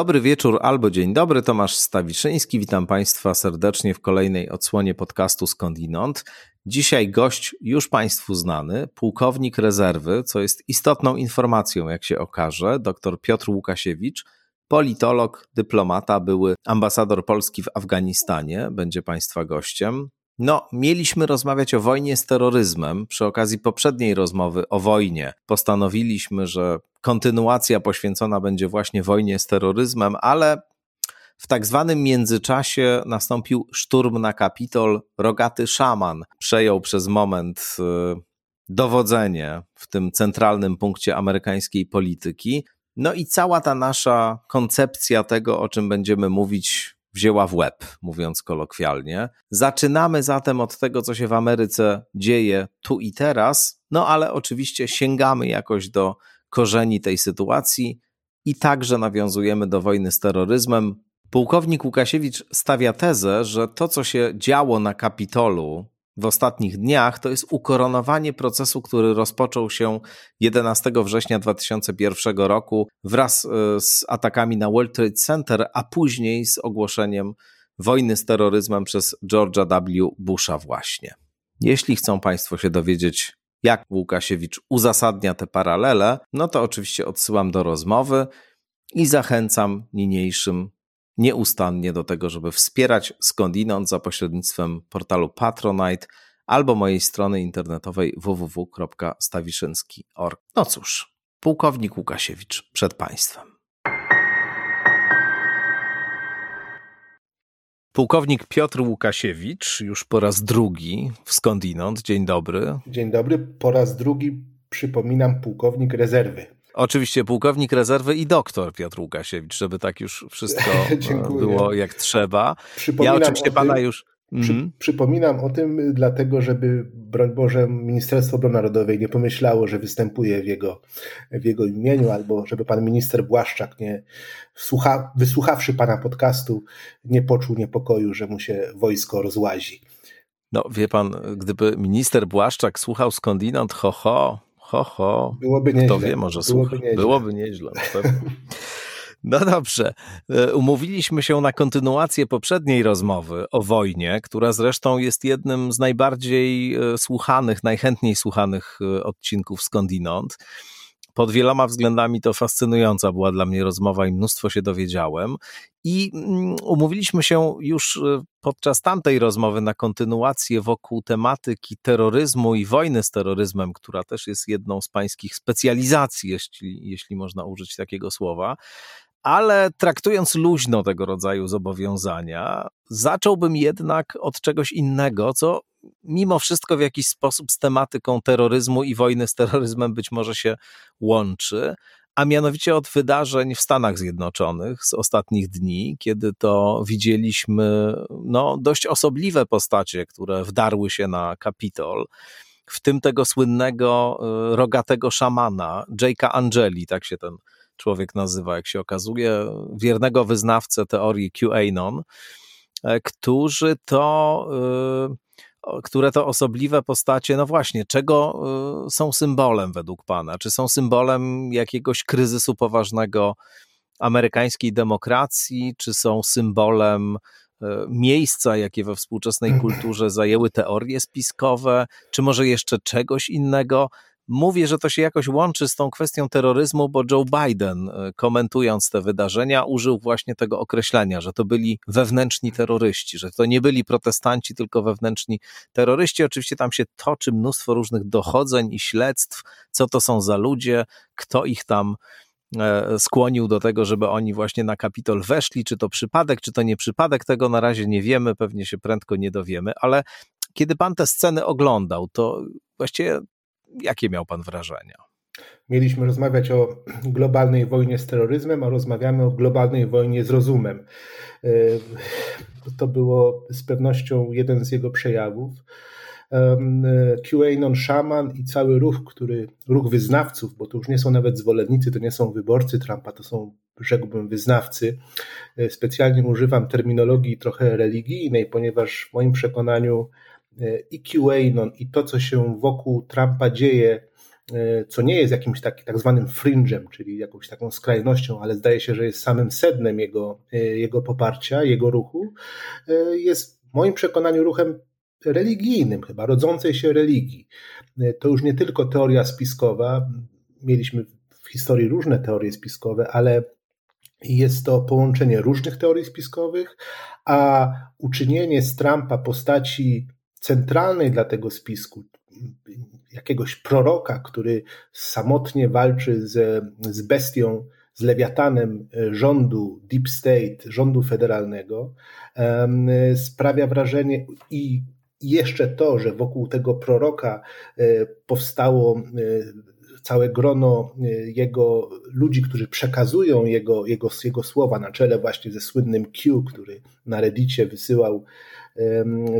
Dobry wieczór albo dzień dobry, Tomasz Stawiszyński. Witam Państwa serdecznie w kolejnej odsłonie podcastu Skądinąd. Dzisiaj gość już Państwu znany, pułkownik rezerwy, co jest istotną informacją, jak się okaże, dr Piotr Łukasiewicz, politolog, dyplomata, były ambasador Polski w Afganistanie, będzie Państwa gościem. No, mieliśmy rozmawiać o wojnie z terroryzmem. Przy okazji poprzedniej rozmowy o wojnie postanowiliśmy, że kontynuacja poświęcona będzie właśnie wojnie z terroryzmem, ale w tak zwanym międzyczasie nastąpił szturm na Kapitol. Rogaty szaman przejął przez moment y, dowodzenie w tym centralnym punkcie amerykańskiej polityki. No i cała ta nasza koncepcja tego, o czym będziemy mówić wzięła w łeb, mówiąc kolokwialnie. Zaczynamy zatem od tego, co się w Ameryce dzieje tu i teraz, no ale oczywiście sięgamy jakoś do korzeni tej sytuacji i także nawiązujemy do wojny z terroryzmem. Pułkownik Łukasiewicz stawia tezę, że to, co się działo na Kapitolu w ostatnich dniach, to jest ukoronowanie procesu, który rozpoczął się 11 września 2001 roku wraz e, z atakami na World Trade Center, a później z ogłoszeniem wojny z terroryzmem przez George'a W. Busha właśnie. Jeśli chcą Państwo się dowiedzieć, jak Łukasiewicz uzasadnia te paralele, no to oczywiście odsyłam do rozmowy i zachęcam niniejszym nieustannie do tego, żeby wspierać skądinąd za pośrednictwem portalu Patronite albo mojej strony internetowej www.stawiszynski.org. No cóż, pułkownik Łukasiewicz przed Państwem. Pułkownik Piotr Łukasiewicz, już po raz drugi w skądinąd. Dzień dobry. Dzień dobry. Po raz drugi przypominam pułkownik rezerwy. Oczywiście pułkownik rezerwy i doktor Piotr Łukasiewicz, żeby tak już wszystko e, było jak trzeba. Ja oczywiście pana już. Przy, mhm. Przypominam o tym, dlatego żeby, broń Boże, Ministerstwo Obrony Narodowej nie pomyślało, że występuje w jego, w jego imieniu, albo żeby pan minister Błaszczak, nie, słucha, wysłuchawszy pana podcastu, nie poczuł niepokoju, że mu się wojsko rozłazi. No, wie pan, gdyby minister Błaszczak słuchał skądinąd, ho, ho, Ho, ho. Byłoby nieźle. Kto wie, może Byłoby słucha. Nieźle. Byłoby nieźle. No dobrze. E, umówiliśmy się na kontynuację poprzedniej rozmowy o wojnie, która zresztą jest jednym z najbardziej e, słuchanych, najchętniej słuchanych e, odcinków skądinąd. Pod wieloma względami to fascynująca była dla mnie rozmowa i mnóstwo się dowiedziałem. I mm, umówiliśmy się już podczas tamtej rozmowy na kontynuację wokół tematyki terroryzmu i wojny z terroryzmem, która też jest jedną z pańskich specjalizacji, jeśli, jeśli można użyć takiego słowa. Ale traktując luźno tego rodzaju zobowiązania, zacząłbym jednak od czegoś innego, co mimo wszystko w jakiś sposób z tematyką terroryzmu i wojny z terroryzmem być może się łączy, a mianowicie od wydarzeń w Stanach Zjednoczonych z ostatnich dni, kiedy to widzieliśmy no, dość osobliwe postacie, które wdarły się na Kapitol. W tym tego słynnego y, rogatego szamana, Jake'a Angeli, tak się ten człowiek nazywa, jak się okazuje, wiernego wyznawcę teorii QAnon, e, którzy to y, które to osobliwe postacie, no właśnie, czego y, są symbolem według Pana? Czy są symbolem jakiegoś kryzysu poważnego amerykańskiej demokracji, czy są symbolem miejsca, jakie we współczesnej mhm. kulturze zajęły teorie spiskowe, czy może jeszcze czegoś innego? Mówię, że to się jakoś łączy z tą kwestią terroryzmu, bo Joe Biden, e, komentując te wydarzenia, użył właśnie tego określenia, że to byli wewnętrzni terroryści, że to nie byli protestanci, tylko wewnętrzni terroryści. Oczywiście tam się toczy mnóstwo różnych dochodzeń i śledztw, co to są za ludzie, kto ich tam e, skłonił do tego, żeby oni właśnie na Kapitol weszli, czy to przypadek, czy to nie przypadek, tego na razie nie wiemy, pewnie się prędko nie dowiemy, ale kiedy pan te sceny oglądał, to właściwie Jakie miał Pan wrażenia? Mieliśmy rozmawiać o globalnej wojnie z terroryzmem, a rozmawiamy o globalnej wojnie z rozumem. E, to było z pewnością jeden z jego przejawów. QAnon Shaman i cały ruch, który, ruch wyznawców, bo to już nie są nawet zwolennicy, to nie są wyborcy Trumpa, to są, rzekłbym, wyznawcy. E, specjalnie używam terminologii trochę religijnej, ponieważ w moim przekonaniu i QAnon i to, co się wokół Trumpa dzieje, co nie jest jakimś taki, tak zwanym fringe'em, czyli jakąś taką skrajnością, ale zdaje się, że jest samym sednem jego, jego poparcia, jego ruchu, jest w moim przekonaniu ruchem religijnym, chyba rodzącej się religii. To już nie tylko teoria spiskowa, mieliśmy w historii różne teorie spiskowe, ale jest to połączenie różnych teorii spiskowych, a uczynienie z Trumpa postaci centralnej dla tego spisku, jakiegoś proroka, który samotnie walczy z, z bestią, z lewiatanem rządu Deep State, rządu federalnego, sprawia wrażenie i jeszcze to, że wokół tego proroka e, powstało e, całe grono e, jego ludzi, którzy przekazują jego, jego, jego słowa na czele właśnie ze słynnym Q, który na Reddicie wysyłał,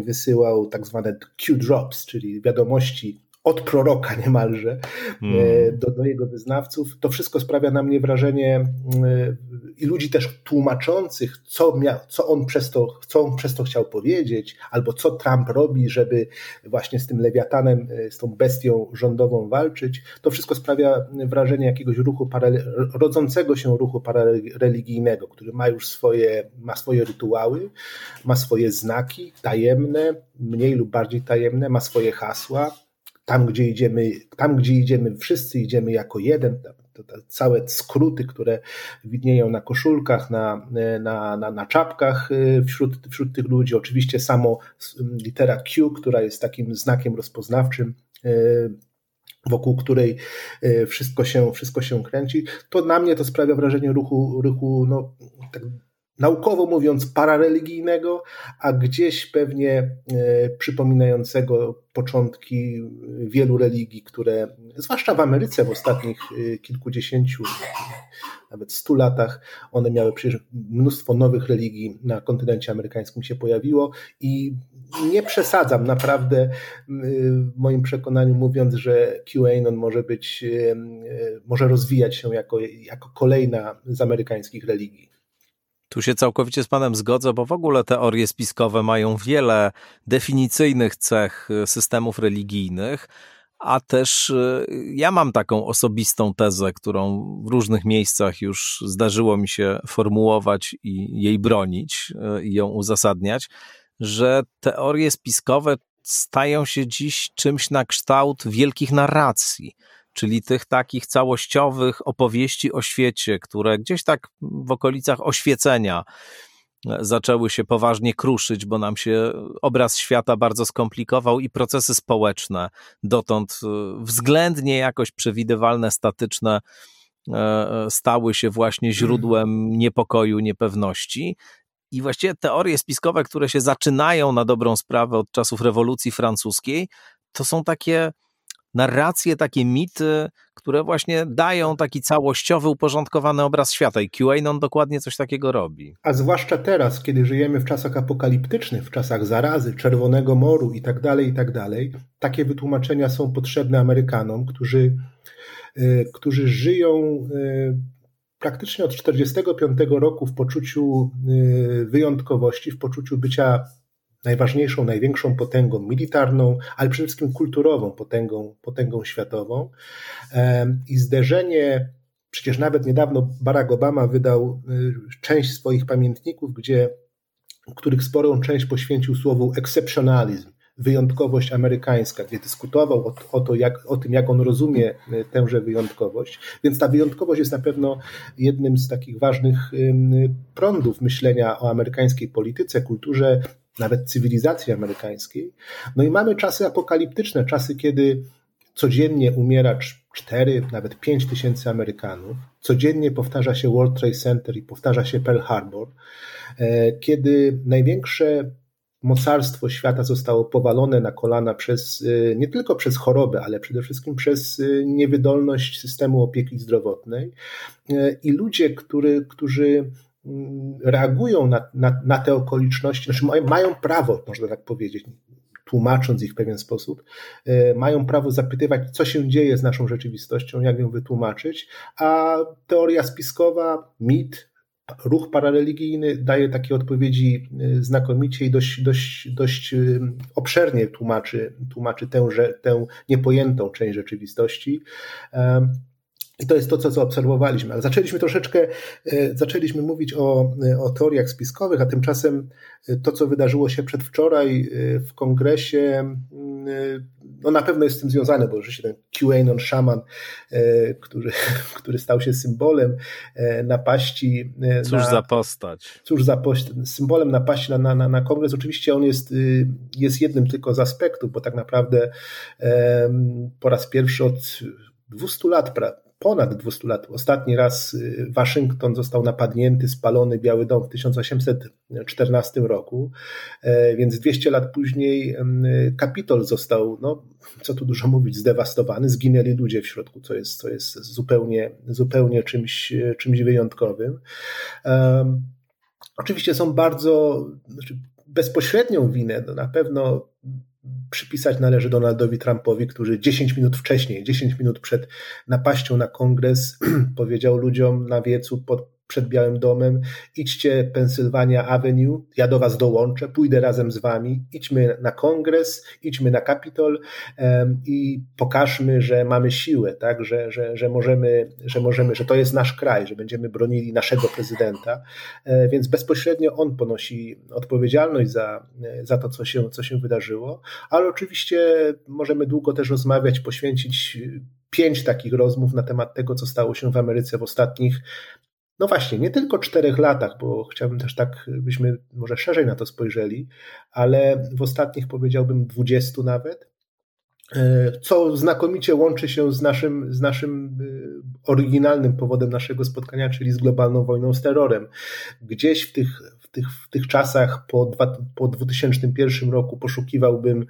wysyłał tak zwane Q drops, czyli wiadomości od proroka niemalże mm. do, do jego wyznawców. To wszystko sprawia na mnie wrażenie i ludzi też tłumaczących, co, miał, co, on przez to, co on przez to chciał powiedzieć, albo co Trump robi, żeby właśnie z tym lewiatanem, z tą bestią rządową walczyć. To wszystko sprawia wrażenie jakiegoś ruchu, rodzącego się ruchu parareligijnego, który ma już swoje, ma swoje rytuały, ma swoje znaki tajemne, mniej lub bardziej tajemne, ma swoje hasła tam, gdzie idziemy, tam, gdzie idziemy, wszyscy idziemy jako jeden. To, całe skróty, które widnieją na koszulkach, na, na, na, na czapkach y, wśród, wśród tych ludzi. Oczywiście samo litera Q, która jest takim znakiem rozpoznawczym y, wokół której y, wszystko się, wszystko się kręci, to na mnie to sprawia wrażenie ruchu, ruchu no, tak naukowo mówiąc, parareligijnego, a gdzieś pewnie e, przypominającego początki wielu religii, które, zwłaszcza w Ameryce w ostatnich e, kilkudziesięciu, nawet stu latach, one miały przecież mnóstwo nowych religii na kontynencie amerykańskim się pojawiło i nie przesadzam naprawdę w moim przekonaniu mówiąc, że QAnon może być, e, może rozwijać się jako, jako kolejna z amerykańskich religii. Tu się całkowicie z Panem zgodzę, bo w ogóle teorie spiskowe mają wiele definicyjnych cech y, systemów religijnych, a też y, ja mam taką osobistą tezę, którą w różnych miejscach już zdarzyło mi się formułować i jej bronić y, i ją uzasadniać, że teorie spiskowe stają się dziś czymś na kształt wielkich narracji czyli tych takich całościowych opowieści o świecie, które gdzieś tak w okolicach oświecenia e, zaczęły się poważnie kruszyć, bo nam się obraz świata bardzo skomplikował i procesy społeczne, dotąd e, względnie jakoś przewidywalne, statyczne, e, stały się właśnie źródłem niepokoju, niepewności. I właściwie teorie spiskowe, które się zaczynają na dobrą sprawę od czasów rewolucji francuskiej, to są takie narracje, takie mity, które właśnie dają taki całościowy, uporządkowany obraz świata. I QAnon dokładnie coś takiego robi. A zwłaszcza teraz, kiedy żyjemy w czasach apokaliptycznych, w czasach zarazy, Czerwonego Moru i tak dalej, i tak dalej, takie wytłumaczenia są potrzebne Amerykanom, którzy, y, którzy żyją y, praktycznie od 1945 roku w poczuciu y, wyjątkowości, w poczuciu bycia najważniejszą, największą potęgą militarną, ale przede wszystkim kulturową potęgą, potęgą światową. I zderzenie, przecież nawet niedawno Barack Obama wydał y, część swoich pamiętników, gdzie, których sporą część poświęcił słowu exceptionalism, wyjątkowość amerykańska, gdzie dyskutował o, o, to, jak, o tym, jak on rozumie y, tęże wyjątkowość. Więc ta wyjątkowość jest na pewno jednym z takich ważnych prądów myślenia o amerykańskiej polityce, kulturze, nawet cywilizacji amerykańskiej. No i mamy czasy apokaliptyczne, czasy, kiedy codziennie umiera 4, nawet 5 tysięcy Amerykanów, codziennie powtarza się World Trade Center i powtarza się Pearl Harbor, e, kiedy największe mocarstwo świata zostało powalone na kolana przez, e, nie tylko przez chorobę, ale przede wszystkim przez e, niewydolność systemu opieki zdrowotnej. I ludzie, który, którzy reagują na, na, na te okoliczności, znaczy mają, prawo, można tak powiedzieć, tłumacząc ich w pewien sposób, e, mają prawo zapytywać, co się dzieje z naszą rzeczywistością, jak ją wytłumaczyć, a teoria spiskowa, mit, ruch parareligijny daje takie odpowiedzi znakomicie i dość, dość, dość obszernie tłumaczy, tłumaczy tę, tę niepojętą część rzeczywistości. I to jest to, co zaobserwowaliśmy. Ale zaczęliśmy troszeczkę, e, zaczęliśmy mówić o, e, o teoriach spiskowych, a tymczasem e, to, co wydarzyło się przedwczoraj w kongresie, mm, no na pewno jest z tym związane, bo rzeczywiście ten QAnon szaman, który, który stał się symbolem napaści. Cóż na, za postać. Cóż za postać. Symbolem napaści na, na, na kongres. Oczywiście on jest, jest jednym tylko z aspektów, bo tak naprawdę po raz pierwszy od 200 lat ponad 200 lat. Ostatni raz y, Waszyngton został napadnięty, spalony Biały Dom w 1814 roku, e, więc 200 lat później Kapitol został, no, co tu dużo mówić, zdewastowany, zginęli ludzie w środku, co jest, co jest zupełnie, zupełnie czymś, czymś wyjątkowym. Oczywiście są bardzo, znaczy bezpośrednią winę, no na pewno przypisać należy Donaldowi Trumpowi, który 10 minut wcześniej, 10 minut przed napaścią na kongres powiedział ludziom na wiecu pod przed Białym Domem, idźcie Pennsylvania Avenue, ja do was dołączę, pójdę razem z wami, idźmy na kongres, idźmy na Kapitol um, i pokażmy, że mamy siłę, tak? że, że, że, możemy, że możemy, że to jest nasz kraj, że będziemy bronili naszego prezydenta, e, więc bezpośrednio on ponosi odpowiedzialność za, za to, co się, co się wydarzyło, ale oczywiście możemy długo też rozmawiać, poświęcić pięć takich rozmów na temat tego, co stało się w Ameryce w ostatnich no właśnie, nie tylko czterech latach, bo chciałbym też tak, byśmy może szerzej na to spojrzeli, ale w ostatnich powiedziałbym dwudziestu nawet, co znakomicie łączy się z naszym, z naszym e, oryginalnym powodem naszego spotkania, czyli z globalną wojną z terrorem. Gdzieś w tych tych, w tych czasach po, dwa, po 2001 roku poszukiwałbym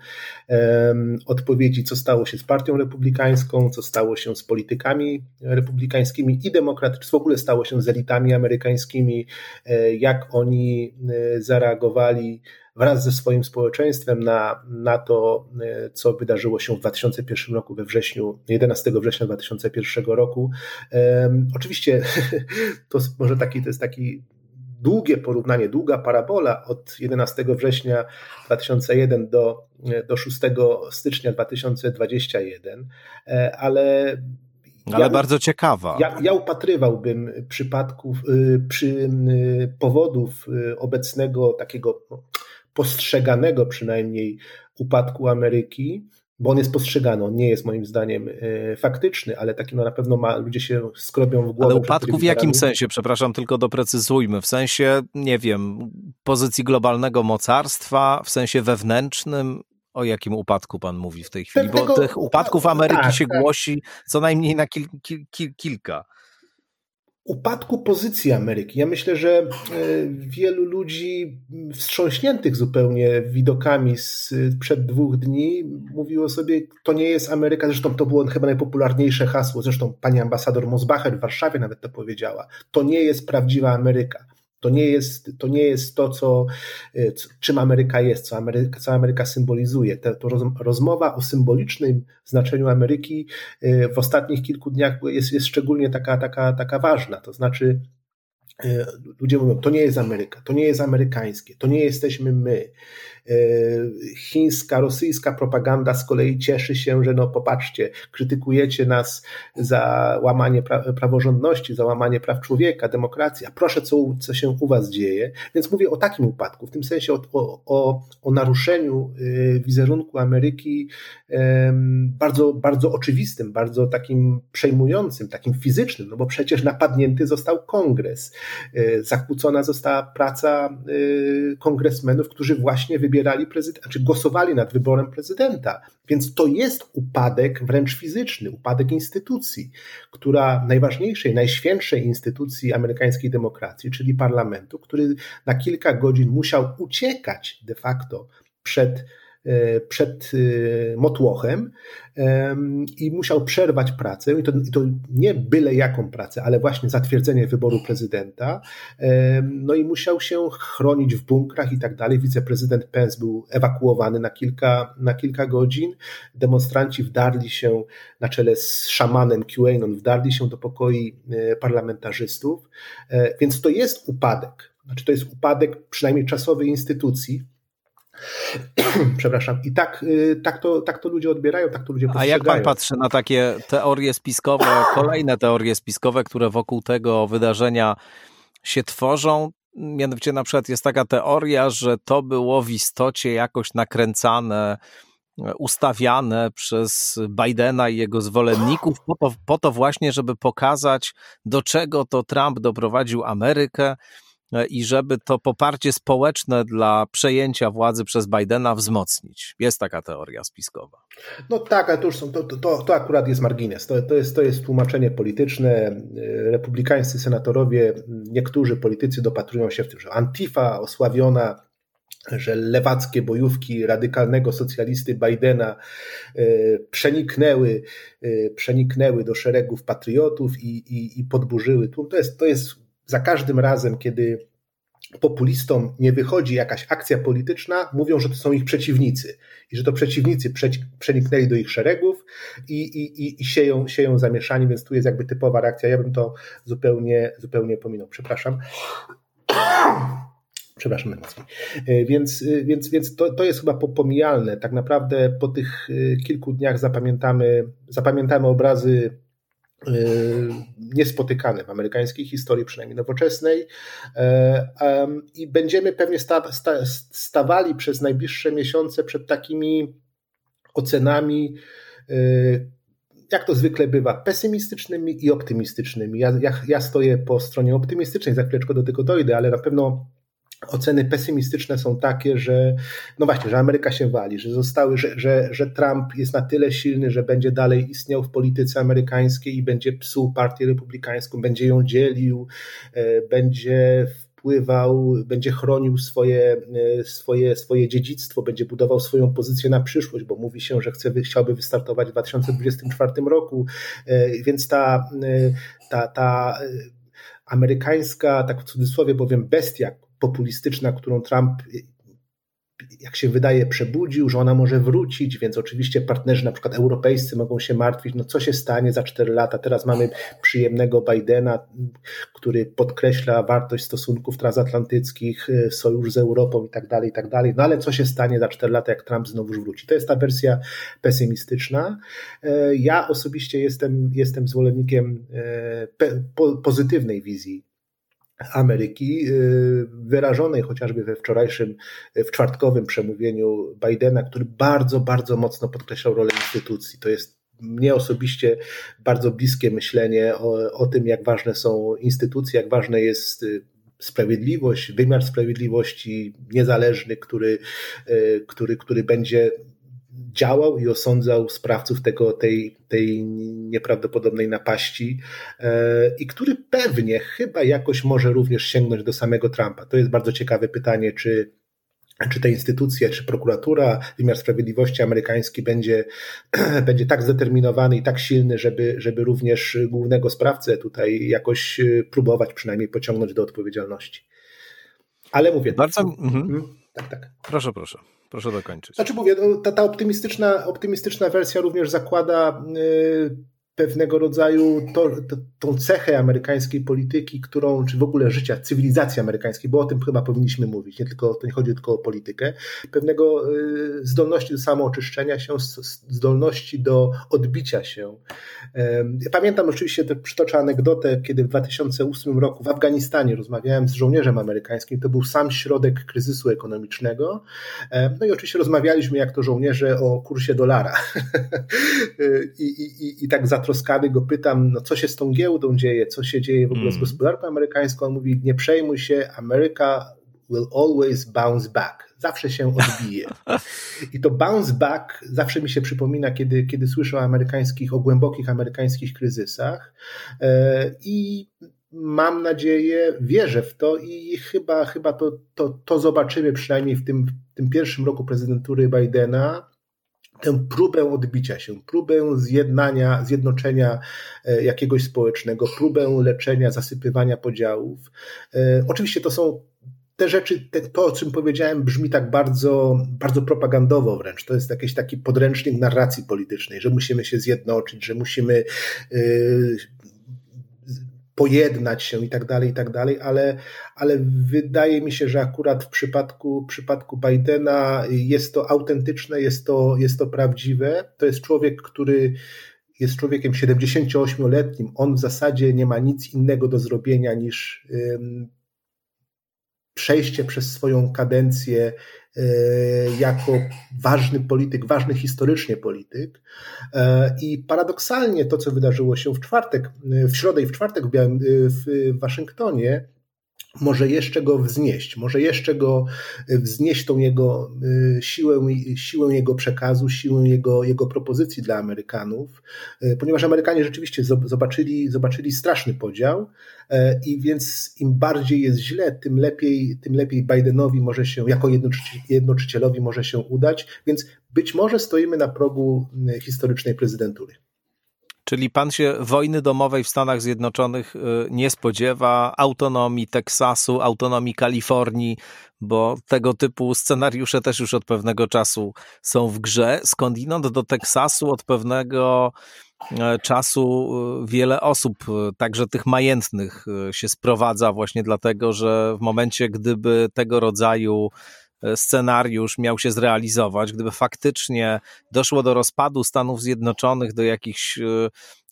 um, odpowiedzi, co stało się z Partią Republikańską, co stało się z politykami republikańskimi i demokratycznymi, w ogóle stało się z elitami amerykańskimi, e, jak oni e, zareagowali wraz ze swoim społeczeństwem na, na to, e, co wydarzyło się w 2001 roku, we wrześniu, 11 września 2001 roku. Um, oczywiście to może taki, to jest taki długie porównanie, długa parabola od 11 września 2001 do, do 6 stycznia 2021, e, ale ale ja, bardzo ciekawa. Ja, ja upatrywałbym przypadków, y, przy y, powodów y, obecnego takiego no, postrzeganego przynajmniej upadku Ameryki bo on jest postrzegany, on nie jest moim zdaniem e, faktyczny, ale taki no na pewno ma, ludzie się skrobią w głowę. Ale upadku w jakim sensie? Przepraszam, tylko doprecyzujmy. W sensie, nie wiem, pozycji globalnego mocarstwa, w sensie wewnętrznym, o jakim upadku pan mówi w tej chwili? Bo tych upadków Ameryki tak, się tak. głosi co najmniej na kil, kil, kil, kilka upadku pozycji Ameryki. Ja myślę, że e, wielu ludzi wstrząśniętych zupełnie widokami sprzed dwóch dni mówiło sobie, to nie jest Ameryka, zresztą to było chyba najpopularniejsze hasło, zresztą pani ambasador Mosbacher w Warszawie nawet to powiedziała, to nie jest prawdziwa Ameryka. To nie jest to, nie jest to co, e, czym Ameryka jest, co Ameryka, co Ameryka symbolizuje. To rozmowa o symbolicznym znaczeniu Ameryki e, w ostatnich kilku dniach jest, jest szczególnie taka, taka, taka ważna. To znaczy, e, ludzie mówią, to nie jest Ameryka, to nie jest amerykańskie, to nie jesteśmy my. E, chińska, rosyjska propaganda z kolei cieszy się, że no popatrzcie, krytykujecie nas za łamanie pra praworządności, za łamanie praw człowieka, demokracji, a proszę, co, co się u was dzieje. Więc mówię o takim upadku, w tym sensie o, o, o naruszeniu y, wizerunku Ameryki bardzo, bardzo oczywistym, bardzo takim przejmującym, takim fizycznym, no bo przecież napadnięty został kongres, y, zakłócona została praca kongresmenów, którzy właśnie wybierali wybierali prezydenta, czy głosowali nad wyborem prezydenta. Więc to jest upadek wręcz fizyczny, upadek instytucji, która najważniejszej, najświętszej instytucji amerykańskiej demokracji, czyli parlamentu, który na kilka godzin musiał uciekać de facto przed przed e, motłochem i musiał przerwać pracę i to, i to nie byle jaką pracę, ale właśnie zatwierdzenie wyboru prezydenta. No i musiał się chronić w bunkrach i tak dalej. Wiceprezydent Pence był ewakuowany na kilka, na kilka godzin. Demonstranci wdarli się na czele z szamanem QAnon, wdarli się do pokoi e, parlamentarzystów, więc to jest upadek. Znaczy, to jest upadek przynajmniej czasowej instytucji, Przepraszam. I tak, y, tak, to, tak to ludzie odbierają, tak to ludzie postrzegają. A jak pan patrzy na takie teorie spiskowe, kolejne teorie spiskowe, które wokół tego wydarzenia się tworzą? Mianowicie na przykład jest taka teoria, że to było w istocie jakoś nakręcane, ustawiane przez Bidena i jego zwolenników po to, po to właśnie, żeby pokazać, do czego to Trump doprowadził Amerykę i żeby to poparcie społeczne dla przejęcia władzy przez Bidena wzmocnić. Jest taka teoria spiskowa. No tak, ale to już są, to, to, to akurat jest margines. To, to, jest, to jest tłumaczenie polityczne. E, republikańscy senatorowie, niektórzy politycy dopatrują się w tym, że Antifa osławiona że lewackie bojówki radykalnego socjalisty Bidena e, przeniknęły, przeniknęły do szeregów patriotów i, i, i podburzyły tłum. To jest, to jest za każdym razem, kiedy populistom nie wychodzi jakaś akcja polityczna, mówią, że to są ich przeciwnicy i że to przeciwnicy przeniknęli do ich szeregów i, i, i sieją, sieją więc tu jest jakby typowa reakcja. Ja bym to zupełnie, zupełnie pominął. Przepraszam. Przepraszam najmocniej. E, więc, e, więc, więc to, to jest chyba pomijalne. Tak naprawdę po tych e, kilku dniach zapamiętamy, zapamiętamy obrazy niespotykane w amerykańskiej historii, przynajmniej nowoczesnej. E, I będziemy pewnie stawali przez najbliższe miesiące przed takimi ocenami, y, jak to zwykle bywa, pesymistycznymi i optymistycznymi. Ja, ja, ja stoję po stronie optymistycznej, za chwileczkę do tego dojdę, ale na pewno Oceny pesymistyczne są takie, że no właśnie, że Ameryka się wali, że zostały, że, że, że Trump jest na tyle silny, że będzie dalej istniał w polityce amerykańskiej i będzie psuł partię republikańską, będzie ją dzielił, e, będzie wpływał, będzie chronił swoje, e, swoje, swoje dziedzictwo, będzie budował swoją pozycję na przyszłość, bo mówi się, że chce, chciałby wystartować w 2024 roku, e, więc ta, ta, ta amerykańska, tak w cudzysłowie powiem, bestia, populistyczna, którą Trump jak się wydaje, przebudził, że ona może wrócić, więc oczywiście partnerzy na przykład europejscy mogą się martwić, no co się stanie za 4 lata. Teraz mamy przyjemnego Bidena, który podkreśla wartość stosunków transatlantyckich, sojusz z Europą i tak dalej, i tak dalej. No ale co się stanie za 4 lata, jak Trump znowu wróci? To jest ta wersja pesymistyczna. Ja osobiście jestem, jestem zwolennikiem pozytywnej wizji Ameryki, y, wyrażonej chociażby we wczorajszym, w czwartkowym przemówieniu Bidena, który bardzo, bardzo mocno podkreślał rolę instytucji. To jest mnie osobiście bardzo bliskie myślenie o, o tym, jak ważne są instytucje, jak ważne jest y, sprawiedliwość, wymiar sprawiedliwości niezależny, który, y, który, który będzie działał i osądzał sprawców tego, tej, tej nieprawdopodobnej napaści e, i który pewnie chyba jakoś może również sięgnąć do samego Trumpa. To jest bardzo ciekawe pytanie, czy czy te instytucje, czy prokuratura, wymiar sprawiedliwości amerykański będzie, będzie tak zdeterminowany i tak silny, żeby, żeby również głównego sprawcę tutaj jakoś e, próbować przynajmniej pociągnąć do odpowiedzialności. Ale mówię. Bardzo. Mhm. Tak, tak. Proszę, proszę. Proszę dokończyć. Znaczy mówię, no, ta, ta optymistyczna, optymistyczna wersja również zakłada y, pewnego rodzaju to, to, tą cechę amerykańskiej polityki, którą, czy w ogóle życia, cywilizacji amerykańskiej, bo o tym chyba powinniśmy mówić, nie tylko, to nie chodzi tylko o politykę, pewnego y, zdolności do samooczyszczenia się, zdolności do odbicia się. Pamiętam oczywiście, to przytoczę anegdotę, kiedy w 2008 roku w Afganistanie rozmawiałem z żołnierzem amerykańskim, to był sam środek kryzysu ekonomicznego, no i oczywiście rozmawialiśmy jak to żołnierze o kursie dolara. I, i, tak zatroskali zatroskany go pytam, no co się z tą giełdą dzieje, co się dzieje w ogóle mm. z gospodarką amerykańską. On mówi, nie przejmuj się, America will always bounce back. Zawsze się odbije. I to bounce back zawsze mi się przypomina, kiedy, kiedy słyszę o amerykańskich, o głębokich amerykańskich kryzysach. E, I mam nadzieję, wierzę w to i chyba, chyba to, to, to zobaczymy przynajmniej w tym, w tym pierwszym roku prezydentury Bidena tę próbę odbicia się, próbę zjednania, zjednoczenia e, jakiegoś społecznego, próbę leczenia, zasypywania podziałów. E, oczywiście to są te rzeczy, te, to o czym powiedziałem, brzmi tak bardzo, bardzo propagandowo wręcz. To jest jakiś taki podręcznik narracji politycznej, że musimy się zjednoczyć, że musimy yy, pojednać się i tak dalej, i tak dalej, ale, ale wydaje mi się, że akurat w przypadku, w przypadku Bidena jest to autentyczne, jest to, jest to prawdziwe. To jest człowiek, który jest człowiekiem 78-letnim. On w zasadzie nie ma nic innego do zrobienia niż przejście przez swoją kadencję jako ważny polityk, ważny historycznie polityk. E, I paradoksalnie to, co wydarzyło się w czwartek, w środę i w czwartek w, Białym, w Waszyngtonie, może jeszcze go wznieść, może jeszcze go e, wznieść tą jego e, siłę, siłę jego przekazu, siłę jego, jego propozycji dla Amerykanów, e, ponieważ Amerykanie rzeczywiście zobaczyli, zobaczyli straszny podział i więc im bardziej jest źle, tym lepiej, tym lepiej Bidenowi może się, jako jednoczycielowi może się udać, więc być może stoimy na progu historycznej prezydentury. Czyli pan się wojny domowej w Stanach Zjednoczonych y, nie spodziewa, autonomii Teksasu, autonomii Kalifornii, bo tego typu scenariusze też już od pewnego czasu są w grze. Skądinąd do Teksasu od pewnego e, czasu y, wiele osób, y, także tych majętnych, się sprowadza właśnie dlatego, że w momencie, gdyby tego rodzaju scenariusz miał się zrealizować, gdyby faktycznie doszło do rozpadu Stanów Zjednoczonych, do jakichś e,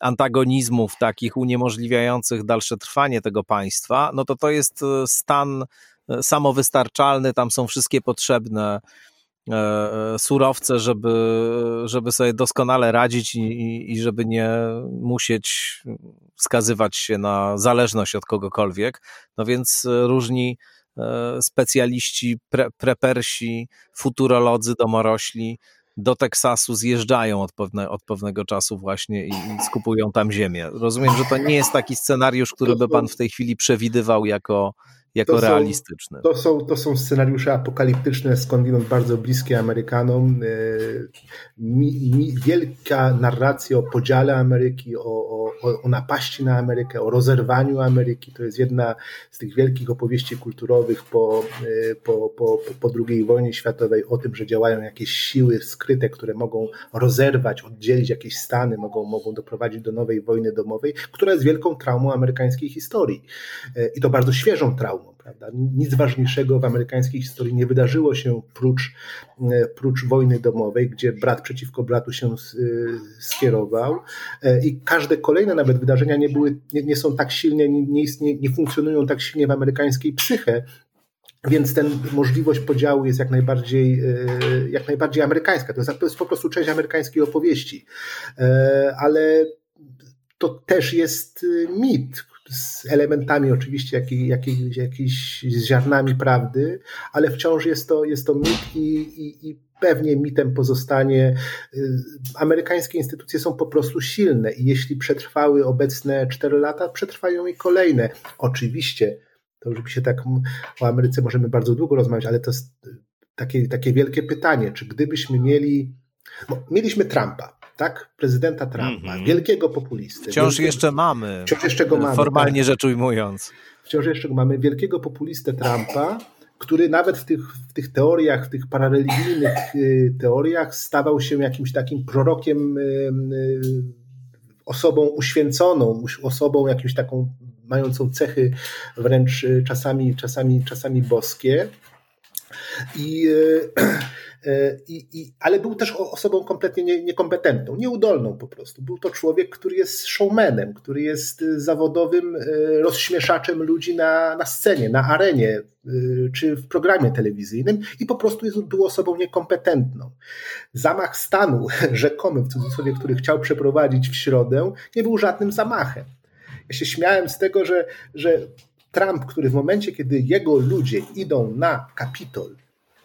antagonizmów takich uniemożliwiających dalsze trwanie tego państwa, no to to jest e, stan samowystarczalny, tam są wszystkie potrzebne surowce, żeby, żeby sobie doskonale radzić i, i żeby nie musieć wskazywać się na zależność od kogokolwiek. No więc różni E, specjaliści, pre, prepersi, futurolodzy, domorośli do Teksasu zjeżdżają od, pewne, od pewnego czasu właśnie i, i, skupują tam ziemię. Rozumiem, że to nie jest taki scenariusz, który by pan w tej chwili przewidywał jako, jako to realistyczny. Są, to, są, to są scenariusze apokaliptyczne, skądinąd bardzo bliskie Amerykanom. E, mi, mi, wielka narracja o podziale Ameryki, o, o, o napaści na Amerykę, o rozerwaniu Ameryki. To jest jedna z tych wielkich opowieści kulturowych po, e, po, po, po II wojnie światowej o tym, że działają jakieś siły skryte, które mogą rozerwać, oddzielić jakieś stany, mogą, mogą doprowadzić do nowej wojny domowej, która jest wielką traumą amerykańskiej historii. E, I to bardzo świeżą traumą. Prawda? Nic ważniejszego w amerykańskiej historii nie wydarzyło się prócz, e, prócz wojny domowej, gdzie brat przeciwko bratu się e, skierował e, i każde kolejne nawet wydarzenia nie, były, nie, nie są tak silnie, nie, istnie, nie funkcjonują tak silnie w amerykańskiej psyche, więc ten możliwość podziału jest jak najbardziej, jak najbardziej amerykańska. To jest, to jest po prostu część amerykańskiej opowieści. Ale to też jest mit, z elementami oczywiście jakiś, jakiś, jakiś z ziarnami prawdy, ale wciąż jest to, jest to mit i, i, i pewnie mitem pozostanie. Y, amerykańskie instytucje są po prostu silne i jeśli przetrwały obecne 4 lata, przetrwają i kolejne. Oczywiście, to już się tak o Ameryce możemy bardzo długo rozmawiać, ale to jest takie, takie wielkie pytanie, czy gdybyśmy mieli, mieliśmy Trumpa, tak? Prezydenta Trumpa, mm -hmm. wielkiego populisty. Wciąż wielkiego, jeszcze mamy. Wciąż jeszcze go mamy. Formalnie tak. rzecz ujmując. Wciąż jeszcze go mamy. Wielkiego populistę Trumpa, który nawet w tych, w tych teoriach, w tych parareligijnych y, teoriach stawał się jakimś takim prorokiem, y, y, osobą uświęconą, osobą jakimś taką mającą cechy wręcz czasami, czasami, czasami boskie. I I, i, ale był też osobą kompletnie nie, niekompetentną, nieudolną po prostu. Był to człowiek, który jest showmanem, który jest e, zawodowym e, rozśmieszaczem ludzi na, na scenie, na arenie czy w programie telewizyjnym i po prostu jest, był osobą niekompetentną. Zamach stanu, rzekomy w cudzysłowie, który chciał przeprowadzić w środę, nie był żadnym zamachem. Ja się śmiałem z tego, że, że Trump, który w momencie, kiedy jego ludzie idą na Kapitol,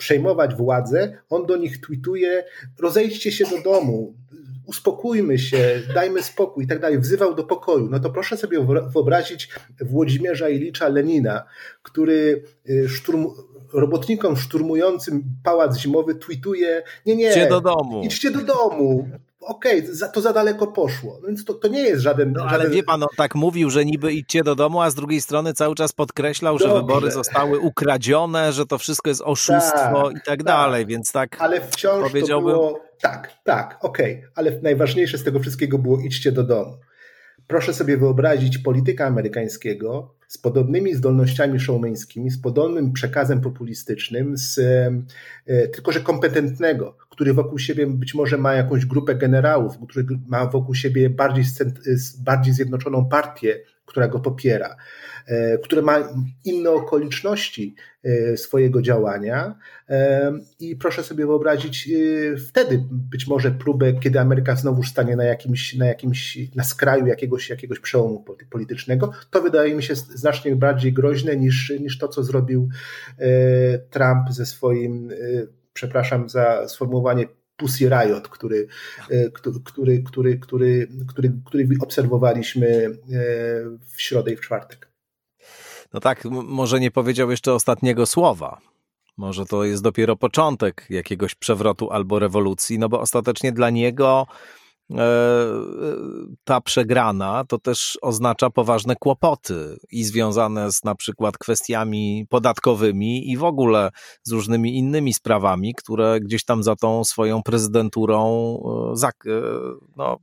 przejmować władzę, on do nich tweetuje: rozejdźcie się do domu, uspokójmy się, dajmy spokój i tak dalej, wzywał do pokoju, no to proszę sobie wyobrazić Włodzimierza Ilicza Lenina, który y, szturm, robotnikom szturmującym pałac zimowy tweetuje, nie, nie, idźcie do domu. Idźcie do domu okej, okay, to za daleko poszło. No więc to, to nie jest żaden, no, żaden... Ale wie pan, on tak mówił, że niby idźcie do domu, a z drugiej strony cały czas podkreślał, Dobrze. że wybory zostały ukradzione, że to wszystko jest oszustwo tak, i tak, tak dalej, więc tak Ale wciąż powiedziałbym... to było... Tak, tak, okej, okay. ale najważniejsze z tego wszystkiego było idźcie do domu. Proszę sobie wyobrazić polityka amerykańskiego z podobnymi zdolnościami showmeńskimi, z podobnym przekazem populistycznym, z, e, tylko że kompetentnego, który wokół siebie być może ma jakąś grupę generałów, który ma wokół siebie bardziej, bardziej zjednoczoną partię, która go popiera, e, które ma inne okoliczności e, swojego działania. E, I proszę sobie wyobrazić wtedy być może próbę, kiedy Ameryka znowu stanie na jakimś, na jakimś, na skraju jakiegoś, jakiegoś przełomu politycznego. To wydaje mi się znacznie bardziej groźne niż, niż to, co zrobił Trump ze swoim przepraszam za sformułowanie, Pussy Riot, który, e, który, który, który, który, który, obserwowaliśmy e, w środę i w czwartek. No tak, może nie powiedział jeszcze ostatniego słowa. Może to jest dopiero początek jakiegoś przewrotu albo rewolucji, no bo ostatecznie dla niego ta przegrana to też oznacza poważne kłopoty i związane z na przykład kwestiami podatkowymi i w ogóle z różnymi innymi sprawami, które gdzieś tam za tą swoją prezydenturą e, e, no,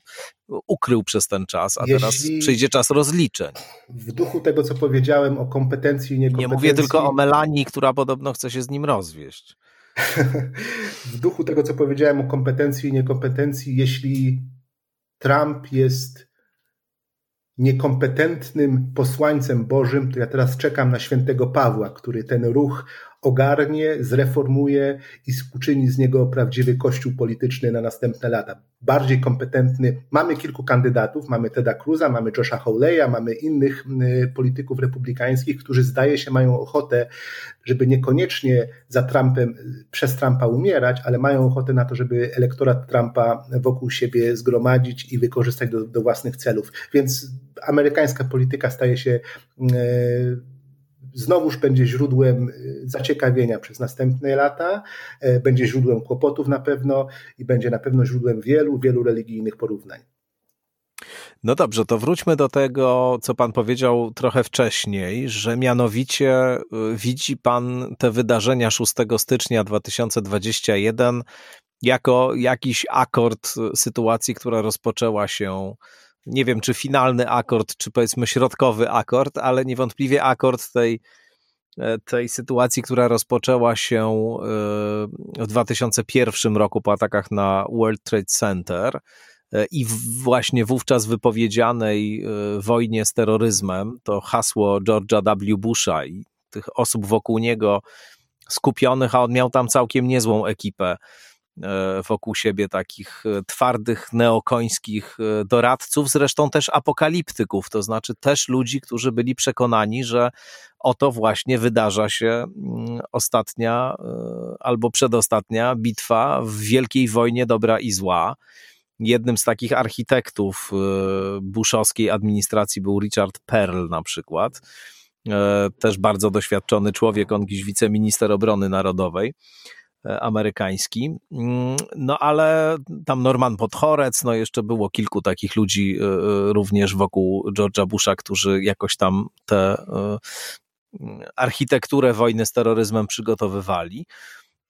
ukrył przez ten czas, a Jeśli teraz przyjdzie czas rozliczeń. W duchu tego, co powiedziałem o kompetencji i niekompetencji... Nie mówię tylko o Melanii, która podobno chce się z nim rozwieść. w duchu tego, co powiedziałem o kompetencji i niekompetencji, jeśli Trump jest niekompetentnym posłańcem Bożym, to ja teraz czekam na świętego Pawła, który ten ruch ogarnie, zreformuje i uczyni z niego prawdziwy kościół polityczny na następne lata. Bardziej kompetentny. Mamy kilku kandydatów, mamy Teda Cruza, mamy Josha Hawleya, mamy innych y, polityków republikańskich, którzy zdaje się mają ochotę, żeby niekoniecznie za Trumpem, przez Trumpa umierać, ale mają ochotę na to, żeby elektorat Trumpa wokół siebie zgromadzić i wykorzystać do, do własnych celów. Więc amerykańska polityka staje się y, znowuż będzie źródłem y, zaciekawienia przez następne lata, e, będzie źródłem kłopotów na pewno i będzie na pewno źródłem wielu, wielu religijnych porównań. No dobrze, to wróćmy do tego, co pan powiedział trochę wcześniej, że mianowicie y, widzi pan te wydarzenia 6 stycznia 2021 jako jakiś akord sytuacji, która rozpoczęła się nie wiem czy finalny akord, czy powiedzmy środkowy akord, ale niewątpliwie akord tej, e, tej sytuacji, która rozpoczęła się e, w 2001 roku po atakach na World Trade Center e, i właśnie wówczas wypowiedzianej wojnie z terroryzmem, to hasło George'a W. Busha i tych osób wokół niego skupionych, a on miał tam całkiem niezłą ekipę wokół siebie takich e, twardych, neokońskich e, doradców, zresztą też apokaliptyków, to znaczy też ludzi, którzy byli przekonani, że oto właśnie wydarza się mm, ostatnia albo przedostatnia bitwa w wielkiej wojnie dobra i zła. Jednym z takich architektów buszowskiej administracji był Richard Pearl na przykład. Też bardzo doświadczony człowiek, on dziś wiceminister obrony narodowej. E, amerykański. Mm, no ale tam Norman Podchorec, no jeszcze było kilku takich ludzi e, e, również wokół George'a Busha, którzy jakoś tam tę architekturę wojny z terroryzmem przygotowywali.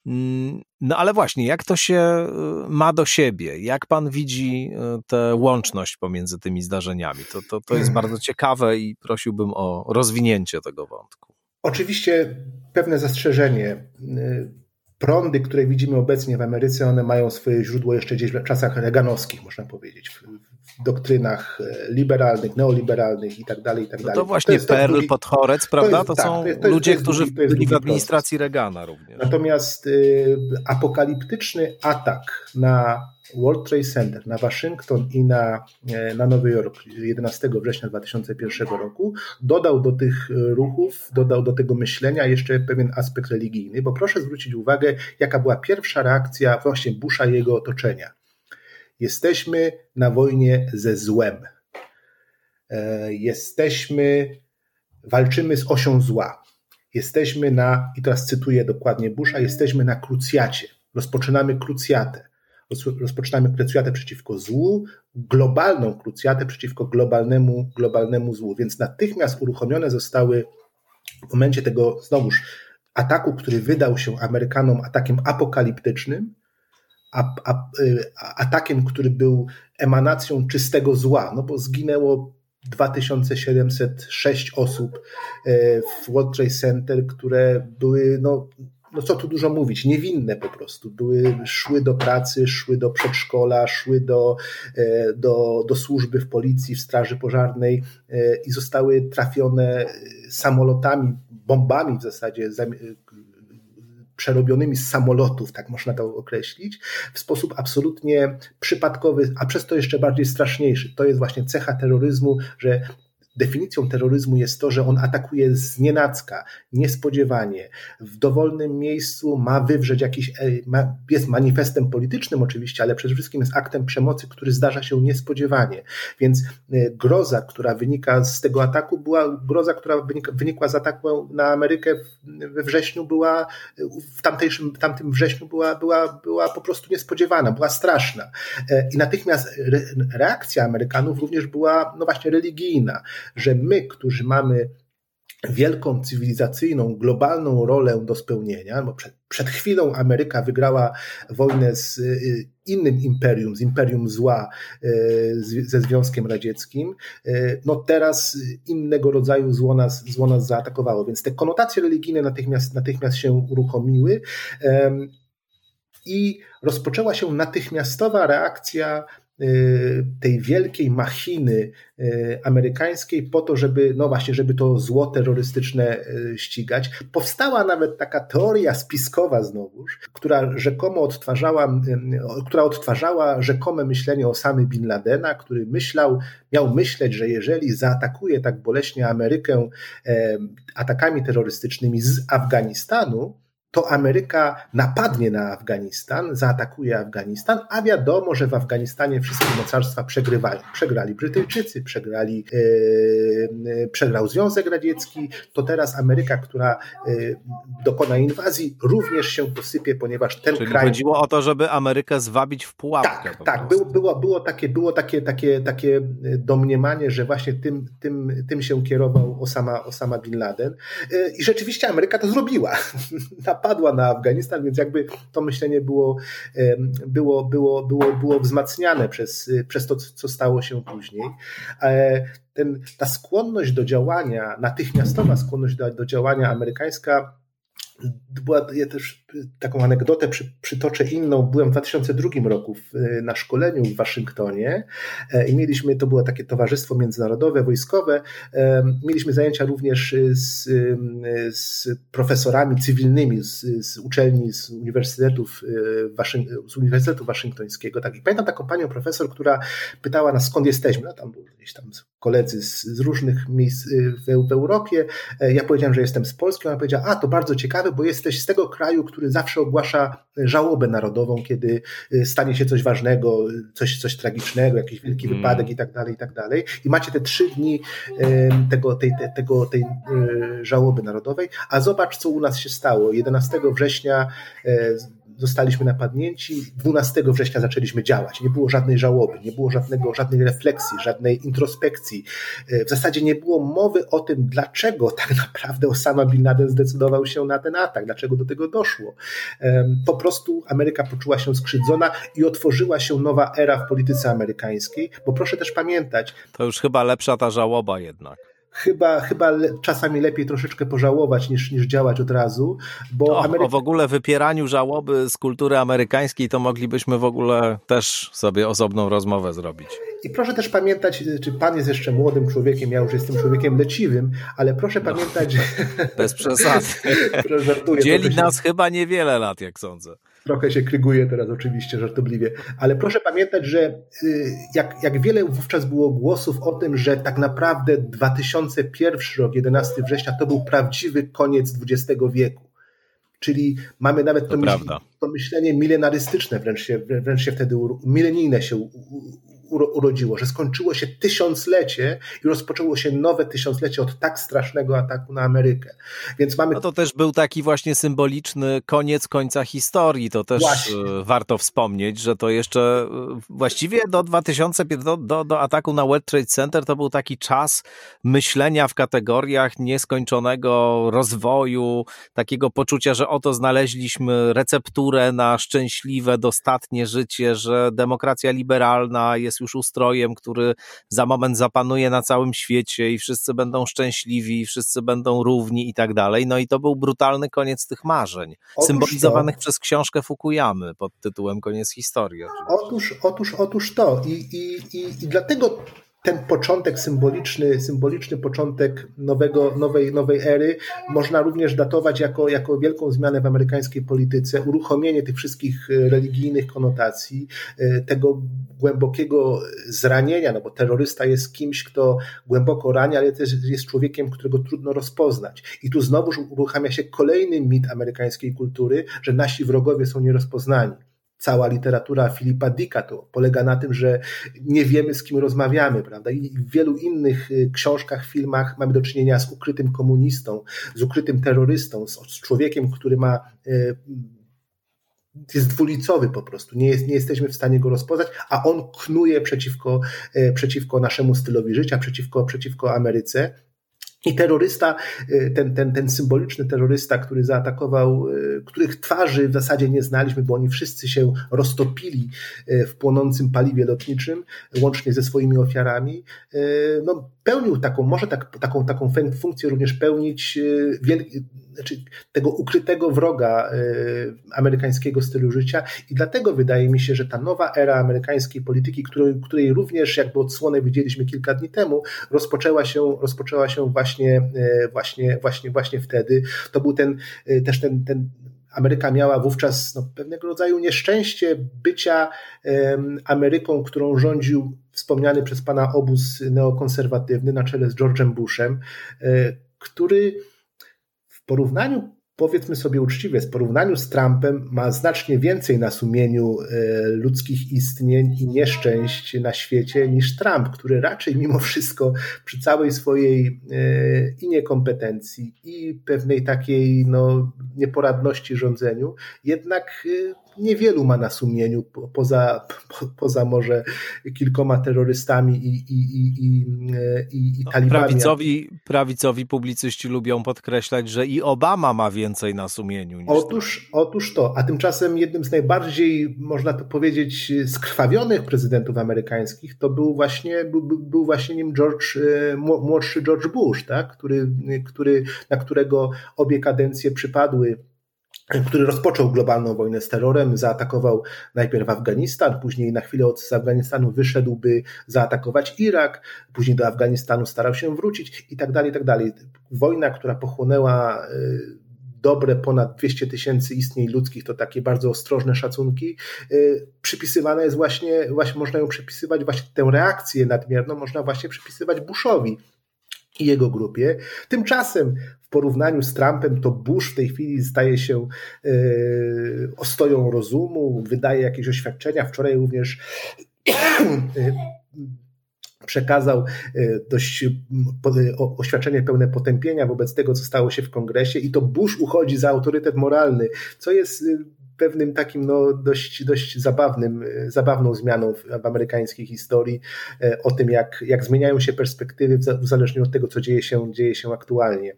Mm, no ale właśnie, jak to się ma do siebie? Jak pan widzi tę łączność pomiędzy tymi zdarzeniami? To, to, to jest bardzo ciekawe i prosiłbym o rozwinięcie tego wątku. Oczywiście pewne zastrzeżenie prądy, które widzimy obecnie w Ameryce, one mają swoje źródło jeszcze gdzieś w czasach reganowskich, można powiedzieć, w, w doktrynach e, liberalnych, neoliberalnych i tak dalej, i tak no dalej. to właśnie to Perl, drugi... Podchorec, prawda? To, jest, to tak, są to jest, ludzie, którzy byli w administracji Regana również. Natomiast y, apokaliptyczny atak na World Trade Center na Waszyngton i na, e, na Nowy Jork 11 września 2001 roku dodał do tych ruchów, dodał do tego myślenia jeszcze pewien aspekt religijny, bo proszę zwrócić uwagę, jaka była pierwsza reakcja właśnie Busha i jego otoczenia. Jesteśmy na wojnie ze złem. E, jesteśmy, walczymy z osią zła. Jesteśmy na, i teraz cytuję dokładnie Busha, jesteśmy na krucjacie. Rozpoczynamy krucjatę. Rozpoczynamy krucjatę przeciwko złu, globalną krucjatę przeciwko globalnemu, globalnemu złu. Więc natychmiast uruchomione zostały w momencie tego, znowuż, ataku, który wydał się Amerykanom atakiem apokaliptycznym, a, a, y, a, atakiem, który był emanacją czystego zła, no bo zginęło 2706 osób e, w World Trade Center, które były, no, no co tu dużo mówić, niewinne po prostu. Były, szły do pracy, szły do przedszkola, szły do, e, do, do służby w policji, w straży pożarnej e, i zostały trafione samolotami, bombami w zasadzie przerobionymi z samolotów, tak można to określić, w sposób absolutnie przypadkowy, a przez to jeszcze bardziej straszniejszy. To jest właśnie cecha terroryzmu, że Definicją terroryzmu jest to, że on atakuje z nienacka, niespodziewanie, w dowolnym miejscu ma wywrzeć jakiś, e, jest manifestem politycznym oczywiście, ale przede wszystkim jest aktem przemocy, który zdarza się niespodziewanie. Więc e, groza, która wynika z tego ataku, była groza, która wynikła z ataku na Amerykę we wrześniu, była w tamtejszym, tamtym wrześniu była, była, była po prostu niespodziewana, była straszna. E, I natychmiast reakcja Amerykanów również była, no właśnie, religijna że my, którzy mamy wielką cywilizacyjną, globalną rolę do spełnienia, bo przed, przed chwilą Ameryka wygrała wojnę z y, innym imperium, z imperium zła y, ze Związkiem Radzieckim, y, no teraz innego rodzaju zło nas, zło nas zaatakowało, więc te konotacje religijne natychmiast, natychmiast się uruchomiły i rozpoczęła się natychmiastowa reakcja tej wielkiej machiny y, amerykańskiej po to, żeby, no właśnie, żeby to zło terrorystyczne y, ścigać. Powstała nawet taka teoria spiskowa znowuż, która rzekomo odtwarzała, która odtwarzała rzekome myślenie o samym Bin Ladena, który myślał, miał myśleć, że jeżeli zaatakuje tak boleśnie Amerykę atakami terrorystycznymi z Afganistanu, to Ameryka napadnie na Afganistan, zaatakuje Afganistan, a wiadomo, że w Afganistanie wszystkie mocarstwa przegrywają. Przegrali Brytyjczycy, przegrali, yy, przegrał Związek Radziecki, to teraz Ameryka, która yy, dokona inwazji, również się posypie, ponieważ ten Czyli kraj... chodziło o to, żeby Amerykę zwabić w pułapkę. Tak, tak. Było, było, było, takie, było takie, takie, takie domniemanie, że właśnie tym, tym, tym się kierował Osama, Osama Bin Laden. Yy, I rzeczywiście Ameryka to zrobiła. napadła na Afganistan, więc jakby to myślenie było, było, było, było, było wzmacniane przez, przez to, co stało się później. E, ten, ta skłonność do działania, natychmiastowa skłonność do, do działania amerykańska była, ja też taką anegdotę przy, przytoczę inną. Byłem w 2002 roku w, na szkoleniu w Waszyngtonie e, i mieliśmy, to było takie towarzystwo międzynarodowe, wojskowe. E, mieliśmy zajęcia również z, z profesorami cywilnymi z, z uczelni, z uniwersytetów, e, Waszyng z Uniwersytetu Waszyngtońskiego. Tak. I pamiętam taką panią profesor, która pytała nas, skąd jesteśmy. No, tam byli gdzieś tam koledzy z, z różnych miejsc w, w Europie. Ja powiedziałem, że jestem z Polski. Ona powiedziała, a to bardzo ciekawe, bo jesteś z tego kraju, który zawsze ogłasza żałobę narodową, kiedy y, stanie się coś ważnego, coś, coś tragicznego, jakiś wielki mm. wypadek i tak dalej, i tak dalej. I macie te trzy dni tego, tej, tego, tej y, żałoby narodowej, a zobacz, co u nas się stało. 11 września e, zostaliśmy napadnięci. 12 września zaczęliśmy działać. Nie było żadnej żałoby, nie było żadnego, żadnej refleksji, żadnej introspekcji. E, w zasadzie nie było mowy o tym, dlaczego tak naprawdę Osama Bin Laden zdecydował się na ten atak, dlaczego do tego doszło. Po prostu Ameryka poczuła się skrzydzona i otworzyła się nowa era w polityce amerykańskiej, bo proszę też pamiętać. To już chyba lepsza ta żałoba jednak chyba, chyba czasami lepiej troszeczkę pożałować niż, niż działać od razu, bo o, Ameryka... o w ogóle wypieraniu żałoby z kultury amerykańskiej to moglibyśmy w ogóle też sobie osobną rozmowę zrobić. I proszę też pamiętać, czy pan jest jeszcze młodym człowiekiem, ja już jestem człowiekiem leciwym, ale proszę no, pamiętać... Bez przesady. Dzieli nas chyba niewiele lat, jak sądzę. Trochę się kryguje teraz oczywiście żartobliwie, ale proszę pamiętać, że y, jak, jak wiele wówczas było głosów o tym, że tak naprawdę 2001 rok, 11 września, to był prawdziwy koniec XX wieku. Czyli mamy nawet to, myśl, to myślenie milenarystyczne, wręcz się, wręcz się wtedy milenijne się urodziło, że skończyło się tysiąclecie i rozpoczęło się nowe tysiąclecie od tak strasznego ataku na Amerykę. Więc mamy... No to też był taki właśnie symboliczny koniec końca historii. To też właśnie. E, warto wspomnieć, że to jeszcze e, właściwie do 2000, do, do, do ataku na World Trade Center to był taki czas myślenia w kategoriach nieskończonego rozwoju, takiego poczucia, że oto znaleźliśmy recepturę na szczęśliwe, dostatnie życie, że demokracja liberalna jest już ustrojem, który za moment zapanuje na całym świecie i wszyscy będą szczęśliwi, wszyscy będą równi i tak dalej. No i to był brutalny koniec tych marzeń, otóż symbolizowanych to, przez książkę Fukuyamy pod tytułem Koniec historii. Otóż, otóż, otóż to. I, i, i, i dlatego ten początek symboliczny, symboliczny początek nowego, nowej, nowej ery można również datować jako, jako wielką zmianę w amerykańskiej polityce, uruchomienie tych wszystkich e, religijnych konotacji, e, tego głębokiego zranienia, no bo terrorysta jest kimś, kto głęboko rani, ale też jest człowiekiem, którego trudno rozpoznać. I tu znowuż uruchamia się kolejny mit amerykańskiej kultury, że nasi wrogowie są nierozpoznani cała literatura Filipa Dicka to polega na tym, że nie wiemy z kim rozmawiamy, prawda? I w wielu innych y, książkach, filmach mamy do czynienia z ukrytym komunistą, z ukrytym terrorystą, z, człowiekiem, który ma y, jest dwulicowy po prostu, nie, jest, nie jesteśmy w stanie go rozpoznać, a on knuje przeciwko, y, przeciwko naszemu stylowi życia, przeciwko, przeciwko Ameryce. I terrorysta, y, ten, ten, ten symboliczny terrorysta, który zaatakował, y, których twarzy w zasadzie nie znaliśmy, bo oni wszyscy się roztopili y, w płonącym paliwie lotniczym, łącznie ze swoimi ofiarami, no, pełnił taką, może tak, taką, taką funkcję również pełnić wielki, znaczy tego ukrytego wroga amerykańskiego stylu życia. I dlatego wydaje mi się, że ta nowa era amerykańskiej polityki, której, której również jakby odsłonę widzieliśmy kilka dni temu, rozpoczęła się, rozpoczęła się właśnie właśnie, e, właśnie, właśnie, właśnie wtedy. To był ten, e, też ten, ten Ameryka miała wówczas no, pewnego rodzaju nieszczęście bycia Ameryką, którą rządził wspomniany przez pana obóz neokonserwatywny na czele z George'em Bushem, e, który w porównaniu powiedzmy sobie uczciwie, w porównaniu z Trumpem ma znacznie więcej na sumieniu e, ludzkich istnień i nieszczęść na świecie niż Trump, który raczej mimo wszystko przy całej swojej e, i niekompetencji i pewnej takiej no, nieporadności rządzeniu jednak e, niewielu ma na sumieniu poza, po, poza może kilkoma terrorystami i, i, i, i, i, i no, talibami. Prawicowi, prawicowi publicyści lubią podkreślać, że i Obama ma więcej na sumieniu. Niż otóż, otóż to, a tymczasem jednym z najbardziej, można to powiedzieć, skrwawionych prezydentów amerykańskich to był właśnie, był, był właśnie nim George, e, młodszy George Bush, tak? który, który, na którego obie kadencje przypadły który rozpoczął globalną wojnę z terrorem, zaatakował najpierw Afganistan, później na chwilę od Afganistanu wyszedł, by zaatakować Irak, później do Afganistanu starał się wrócić i tak dalej, i tak dalej. Wojna, która pochłonęła y, dobre ponad 200 tysięcy istnień ludzkich, to takie bardzo ostrożne szacunki, y, przypisywana jest właśnie, właśnie można ją przypisywać, właśnie tę reakcję nadmierną można właśnie przypisywać Bushowi i jego grupie. Tymczasem w porównaniu z Trumpem to Bush w tej chwili staje się yy, ostoją rozumu, wydaje jakieś oświadczenia. Wczoraj również przekazał dość oświadczenie pełne potępienia wobec tego, co stało się w kongresie i to Bush uchodzi za autorytet moralny, co jest pewnym takim no, dość, dość zabawnym, zabawną zmianą w, w amerykańskiej historii e, o tym, jak, jak zmieniają się perspektywy w zależności od tego, co dzieje się, dzieje się aktualnie.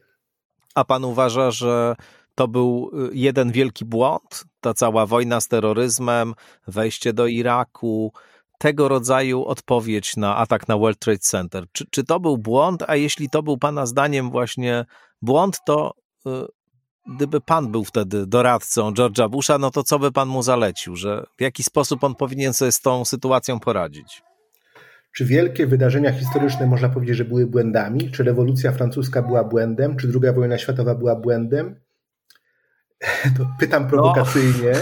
A pan uważa, że to był y, jeden wielki błąd? Ta cała wojna z terroryzmem, wejście do Iraku, tego rodzaju odpowiedź na atak na World Trade Center. Czy, czy to był błąd? A jeśli to był Pana zdaniem właśnie błąd, to y, gdyby pan był wtedy doradcą George'a Busha, no to co by pan mu zalecił, że w jaki sposób on powinien sobie z tą sytuacją poradzić? Czy wielkie wydarzenia historyczne można powiedzieć, że były błędami? Czy rewolucja francuska była błędem? Czy druga wojna światowa była błędem? To pytam prowokacyjnie.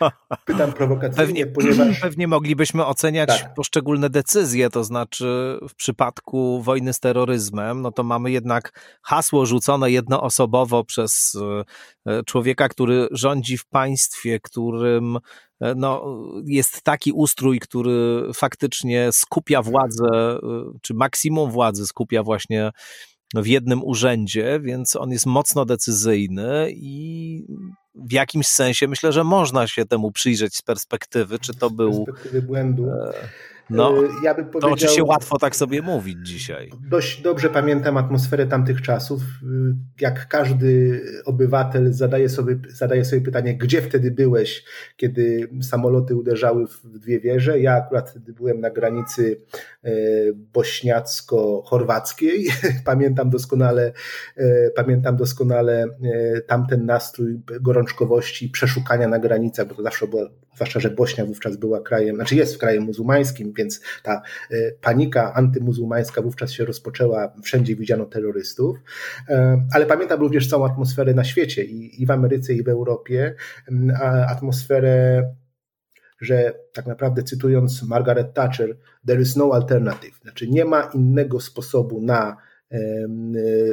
No. Pytam prowokacyjnie, pewnie, ponieważ... Pewnie moglibyśmy oceniać tak. poszczególne decyzje, to znaczy w przypadku wojny z terroryzmem, no to mamy jednak hasło rzucone jednoosobowo przez e, człowieka, który rządzi w państwie, którym e, no, jest taki ustrój, który faktycznie skupia władzę, e, czy maksimum władzy skupia właśnie w jednym urzędzie, więc on jest mocno decyzyjny i w jakimś sensie myślę, że można się temu przyjrzeć z perspektywy, czy to był. Z perspektywy błędu. No, e, ja bym powiedział, to oczywiście łatwo tak sobie mówić dzisiaj. Dość dobrze pamiętam atmosferę tamtych czasów. Jak każdy obywatel zadaje sobie, zadaje sobie pytanie, gdzie wtedy byłeś, kiedy samoloty uderzały w dwie wieże. Ja akurat wtedy byłem na granicy e, bośniacko-chorwackiej. Pamiętam doskonale, pamiętam doskonale tamten nastrój gorączkowości, przeszukania na granicach, bo to zawsze była, zwłaszcza, że Bośnia wówczas była krajem, znaczy jest krajem muzułmańskim, więc ta e, panika antymuzułmańska wówczas się rozpoczęła, wszędzie widziano terrorystów, e, ale pamiętam również całą atmosferę na świecie i, w Ameryce, i w Europie, atmosferę że tak naprawdę cytując Margaret Thatcher, there is no alternative, znaczy nie ma innego sposobu na,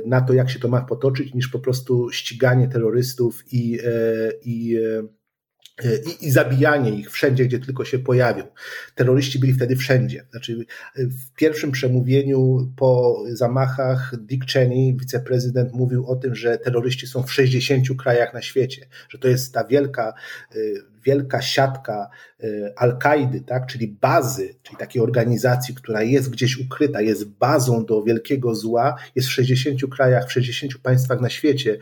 na to, jak się to ma potoczyć, niż po prostu ściganie terrorystów i, e, i i, i, zabijanie ich wszędzie, gdzie tylko się pojawią. Terroryści byli wtedy wszędzie. Znaczy, w pierwszym przemówieniu po zamachach Dick Cheney, wiceprezydent, mówił o tym, że terroryści są w 60 krajach na świecie, że to jest ta wielka y, wielka siatka e, Al-Kaidy, tak, czyli bazy, czyli takiej organizacji, która jest gdzieś ukryta, jest bazą do wielkiego zła, jest w 60 krajach, w 60 państwach na świecie.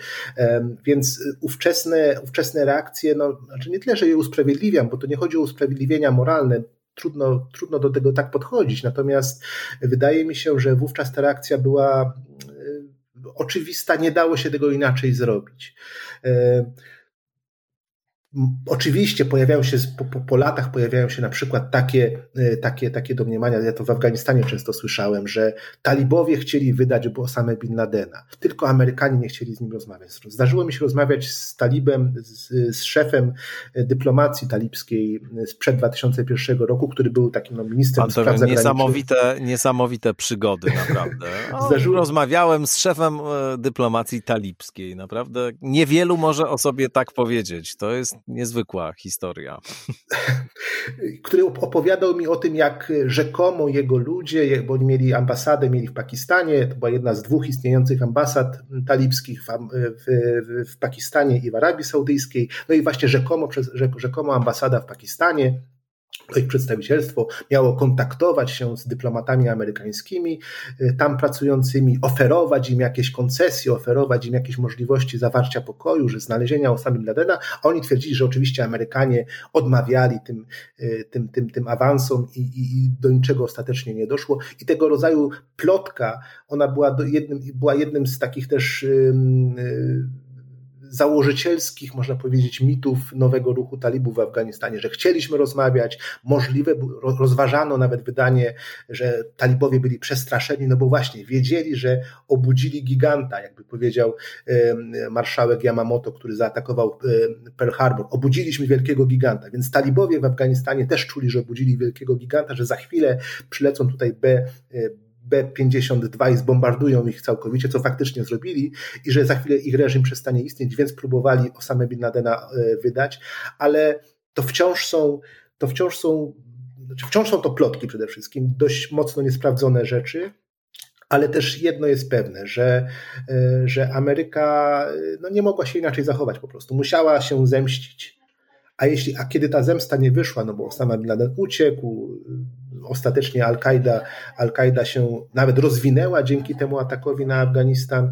Więc ówczesne, ówczesne reakcje, no, znaczy nie tyle, że je usprawiedliwiam, bo to nie chodzi o usprawiedliwienia moralne, trudno, trudno do tego tak podchodzić. Natomiast wydaje mi się, że wówczas ta reakcja była e, oczywista, nie dało się tego inaczej zrobić. Oczywiście pojawiają się po, po, latach pojawiają się na przykład takie, e, takie, takie domniemania, ja to w Afganistanie często słyszałem, że talibowie chcieli wydać Osama Bin Ladena, tylko Amerykanie nie chcieli z nim rozmawiać. Zdarzyło mi się rozmawiać z talibem, z, z szefem e, dyplomacji talibskiej sprzed 2001 roku, który był takim no, ministrem Pan spraw niesamowite, niesamowite przygody, naprawdę. O, Zdarzyło... Rozmawiałem z szefem e, dyplomacji talibskiej, naprawdę niewielu może o sobie tak powiedzieć. To jest niezwykła historia. Który opowiadał mi o tym, jak rzekomo jego ludzie, bo oni mieli ambasadę, mieli w Pakistanie, to była jedna z dwóch istniejących ambasad talibskich w, w, w Pakistanie i w Arabii Saudyjskiej, no i właśnie rzekomo, przez, rzekomo ambasada w Pakistanie to ich przedstawicielstwo miało kontaktować się z dyplomatami amerykańskimi y, tam pracującymi, oferować im jakieś koncesje, oferować im jakieś możliwości zawarcia pokoju, że znalezienia Osama Bin Ladena, oni twierdzili, że oczywiście Amerykanie odmawiali tym, y, tym, tym, tym awansom i, i, i do niczego ostatecznie nie doszło. I tego rodzaju plotka, ona była, jednym, była jednym z takich też yy, założycielskich, można powiedzieć, mitów nowego ruchu talibów w Afganistanie, że chcieliśmy rozmawiać, możliwe, rozważano nawet wydanie, że talibowie byli przestraszeni, no bo właśnie wiedzieli, że obudzili giganta, jakby powiedział marszałek Yamamoto, który zaatakował Pearl Harbor. Obudziliśmy wielkiego giganta, więc talibowie w Afganistanie też czuli, że obudzili wielkiego giganta, że za chwilę przylecą tutaj B B-52 i zbombardują ich całkowicie, co faktycznie zrobili i że za chwilę ich reżim przestanie istnieć, więc próbowali Osama Bin Ladena e, wydać, ale to wciąż są, to wciąż są, znaczy wciąż są to plotki przede wszystkim, dość mocno niesprawdzone rzeczy, ale też jedno jest pewne, że, e, że Ameryka no nie mogła się inaczej zachować po prostu. Musiała się zemścić. A, jeśli, a kiedy ta zemsta nie wyszła, no bo Osama Bin Laden uciekł, ostatecznie Al-Kaida, Al-Kaida się nawet rozwinęła dzięki temu atakowi na Afganistan,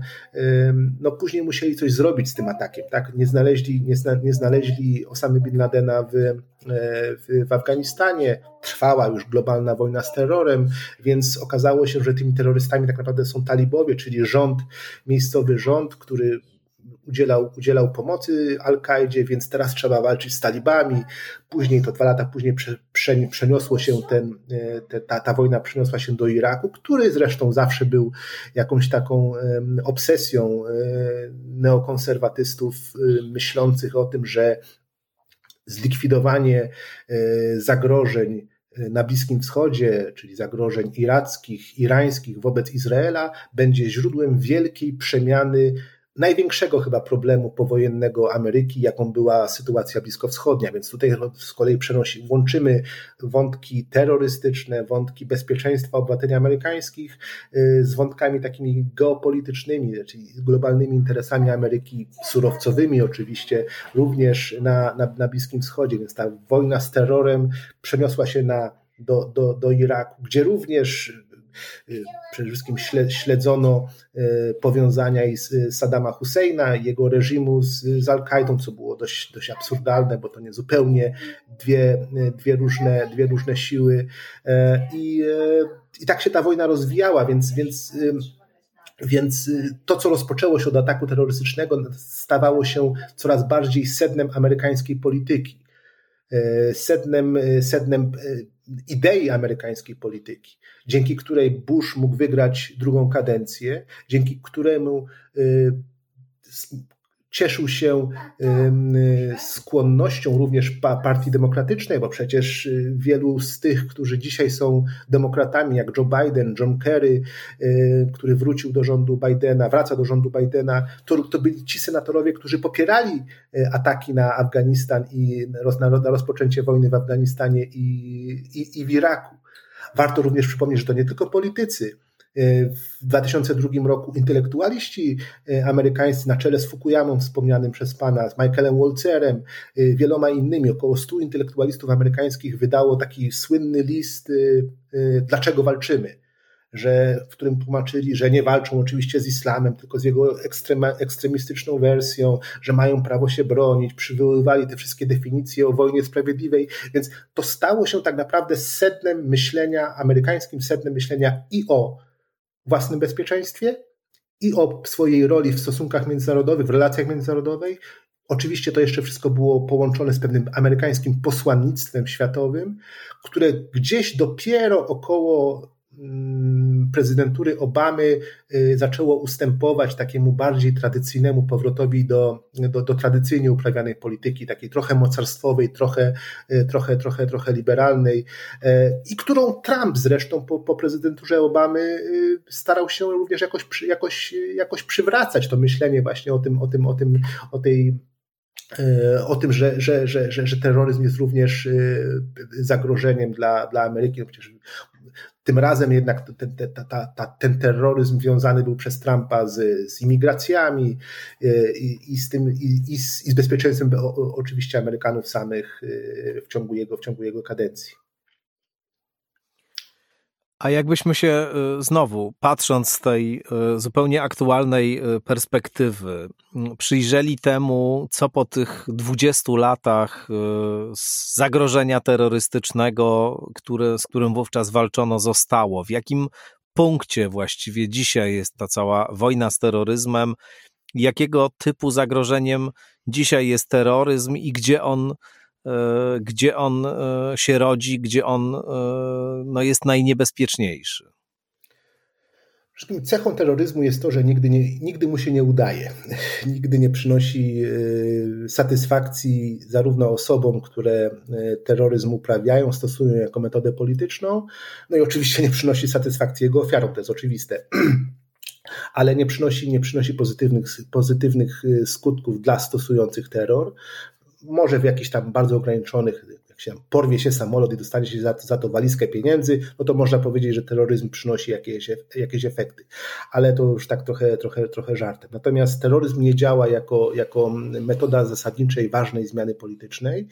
no później musieli coś zrobić z tym atakiem, tak? Nie znaleźli, nie, zna, nie znaleźli Osamy Bin Ladena w, e, w, w Afganistanie, trwała już globalna wojna z terrorem, więc okazało się, że tymi terrorystami tak naprawdę są talibowie, czyli rząd, miejscowy rząd, który udzielał, udzielał pomocy Al-Kaidzie, więc teraz trzeba walczyć z talibami. Później, to dwa lata później przeniosło się ten, e, ta, ta wojna przeniosła się do Iraku, który zresztą zawsze był jakąś taką obsesją e, neokonserwatystów myślących o tym, że zlikwidowanie zagrożeń na Bliskim Wschodzie, czyli zagrożeń irackich, irańskich wobec Izraela, będzie źródłem wielkiej przemiany największego chyba problemu powojennego Ameryki, jaką była sytuacja bliskowschodnia. Więc tutaj z kolei przenosi, łączymy wątki terrorystyczne, wątki bezpieczeństwa obywateli amerykańskich y, z wątkami takimi geopolitycznymi, czyli globalnymi interesami Ameryki, surowcowymi oczywiście, również na, na, na Bliskim Wschodzie. Więc ta wojna z terrorem przeniosła się na, do, do, do Iraku, gdzie również przede wszystkim śledzono y, powiązania i z Saddama Husseina jego reżimu z, z Al-Kaidą, co było dość, dość absurdalne, bo to nie zupełnie dwie, dwie, różne, dwie różne siły. E, I, I tak się ta wojna rozwijała, więc, więc więc to, co rozpoczęło się od ataku terrorystycznego, stawało się coraz bardziej sednem amerykańskiej polityki. E, sednem, sednem idei amerykańskiej polityki, dzięki której Bush mógł wygrać drugą kadencję, dzięki któremu y, cieszył się skłonnością również Partii Demokratycznej, bo przecież y, wielu z tych, którzy dzisiaj są demokratami, jak Joe Biden, John Kerry, y, który wrócił do rządu Bidena, wraca do rządu Bidena, to, to byli ci senatorowie, którzy popierali y, ataki na Afganistan i na, na rozpoczęcie wojny w Afganistanie i, i, i w Iraku. Warto również przypomnieć, że to nie tylko politycy, w 2002 roku intelektualiści e, amerykańscy na czele z Fukuyamą wspomnianym przez pana, z Michaelem Walzerem, e, wieloma innymi, około 100 intelektualistów amerykańskich wydało taki słynny list e, Dlaczego walczymy? Że, w którym tłumaczyli, że nie walczą oczywiście z islamem, tylko z jego ekstrema, ekstremistyczną wersją, że mają prawo się bronić, przywoływali te wszystkie definicje o wojnie sprawiedliwej, więc to stało się tak naprawdę sednem myślenia, amerykańskim sednem myślenia i o własnym bezpieczeństwie i o swojej roli w stosunkach międzynarodowych, w relacjach międzynarodowych. Oczywiście to jeszcze wszystko było połączone z pewnym amerykańskim posłannictwem światowym, które gdzieś dopiero około prezydentury Obamy y, zaczęło ustępować takiemu bardziej tradycyjnemu powrotowi do, do, do tradycyjnie uprawianej polityki, takiej trochę mocarstwowej, trochę, y, trochę, trochę, trochę liberalnej y, i którą Trump zresztą po, po prezydenturze Obamy starał się również jakoś, jakoś, jakoś przywracać to myślenie właśnie o tym, o tym, o tym, o tej o tym, że, że, że, że, że terroryzm jest również zagrożeniem dla, dla Ameryki. No przecież tym razem jednak ten, ten, ta, ten terroryzm związany był przez Trumpa z, z imigracjami e, i, i z tym, i, i, z, i z bezpieczeństwem oczywiście Amerykanów samych e, w ciągu jego, w ciągu jego kadencji. A jakbyśmy się y, znowu, patrząc z tej y, zupełnie aktualnej y, perspektywy, przyjrzeli temu, co po tych 20 latach zagrożenia terrorystycznego, z którym wówczas walczono, zostało, w jakim punkcie właściwie dzisiaj jest ta cała wojna z terroryzmem, jakiego typu zagrożeniem dzisiaj jest terroryzm i gdzie on gdzie on e, się rodzi, gdzie on e, no, jest najniebezpieczniejszy. Cechą terroryzmu jest to, że nigdy, nie, nigdy mu się nie udaje. Nigdy nie przynosi satysfakcji zarówno osobom, które terroryzm uprawiają, stosują jako metodę polityczną, no i oczywiście nie przynosi satysfakcji jego ofiarom, to jest oczywiste. Ale nie przynosi, nie przynosi pozytywnych, pozytywnych skutków dla stosujących terror może w jakichś tam bardzo ograniczonych, jak się porwie się samolot i dostanie się za, za to walizkę pieniędzy, no to można powiedzieć, że terroryzm przynosi jakieś, jakieś efekty. Ale to już tak trochę, trochę, trochę żartem. Natomiast terroryzm nie działa jako, jako metoda zasadniczej, ważnej zmiany politycznej,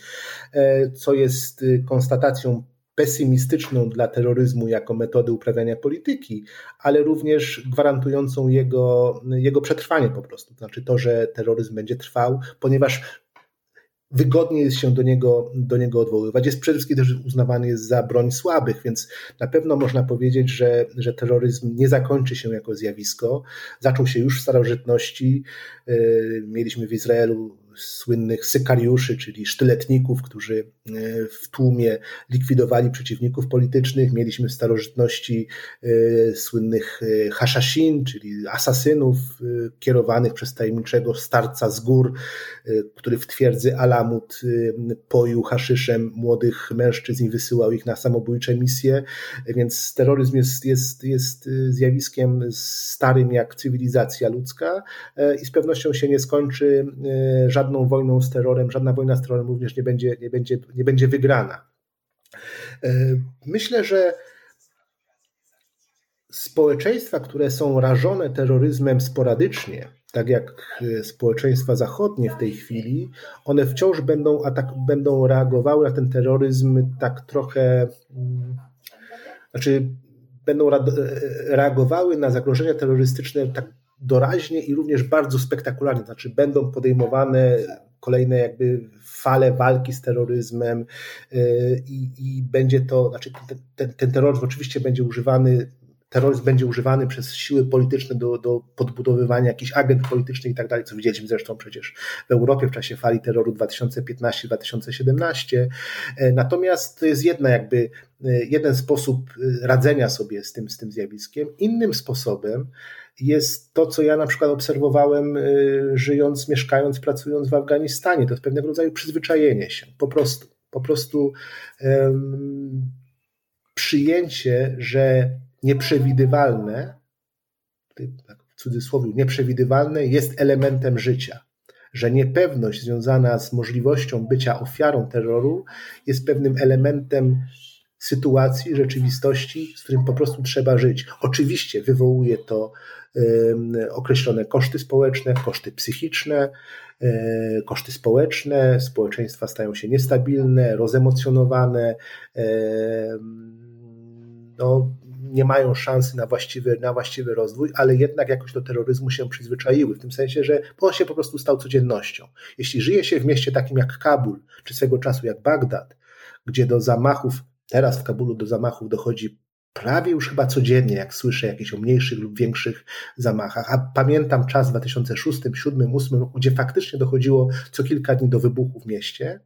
e, co jest konstatacją pesymistyczną dla terroryzmu jako metody uprawiania polityki, ale również gwarantującą jego, jego przetrwanie po prostu. Znaczy to, że terroryzm będzie trwał, ponieważ wygodnie jest się do niego, do niego odwoływać. Jest przede wszystkim też uznawany za broń słabych, więc na pewno można powiedzieć, że, że terroryzm nie zakończy się jako zjawisko. Zaczął się już w starożytności. Mieliśmy w Izraelu słynnych sykariuszy, czyli sztyletników, którzy e, w tłumie likwidowali przeciwników politycznych. Mieliśmy w starożytności e, słynnych e, haszaszin, czyli asasynów kierowanych przez tajemniczego starca z gór, który w twierdzy Alamut poił haszyszem młodych mężczyzn i wysyłał ich na samobójcze misje. Więc terroryzm jest, jest, jest zjawiskiem starym jak cywilizacja ludzka i z pewnością się nie skończy żadnym żadną wojną z terrorem, żadna wojna z terrorem również nie będzie, nie będzie, nie będzie wygrana. E, myślę, że społeczeństwa, które są rażone terroryzmem sporadycznie, tak jak e, społeczeństwa zachodnie w tej chwili, one wciąż będą, atak, będą reagowały na ten terroryzm tak trochę, mm, znaczy będą e, reagowały na zagrożenia terrorystyczne tak doraźnie i również bardzo spektakularnie, znaczy będą podejmowane kolejne jakby fale walki z terroryzmem y, i, i będzie to, znaczy ten, ten terroryzm oczywiście będzie używany terroryzm będzie używany przez siły polityczne do, do podbudowywania jakichś agent politycznych i tak dalej, co widzieliśmy zresztą przecież w Europie w czasie fali terroru 2015-2017. E, natomiast to jest jedna jakby, e, jeden sposób e, radzenia sobie z tym, z tym zjawiskiem. Innym sposobem jest to, co ja na przykład obserwowałem, żyjąc, mieszkając, pracując w Afganistanie. To jest pewnego rodzaju przyzwyczajenie się, po prostu. Po prostu um, przyjęcie, że nieprzewidywalne, tak w cudzysłowie, nieprzewidywalne jest elementem życia. Że niepewność związana z możliwością bycia ofiarą terroru jest pewnym elementem sytuacji, rzeczywistości, z którym po prostu trzeba żyć. Oczywiście wywołuje to określone koszty społeczne, koszty psychiczne, e, koszty społeczne, społeczeństwa stają się niestabilne, rozemocjonowane, no, nie mają szansy na właściwy, na właściwy rozwój, ale jednak jakoś do terroryzmu się przyzwyczaiły, w tym sensie, że on się po prostu stał codziennością. Jeśli żyje się w mieście takim jak Kabul, czy swego czasu jak Bagdad, gdzie do zamachów, teraz w Kabulu do zamachów dochodzi prawie już chyba codziennie, jak słyszę jakieś o mniejszych lub większych zamachach. A pamiętam czas w 2006, 2007, 2008 roku, gdzie faktycznie dochodziło co kilka dni do wybuchu w mieście.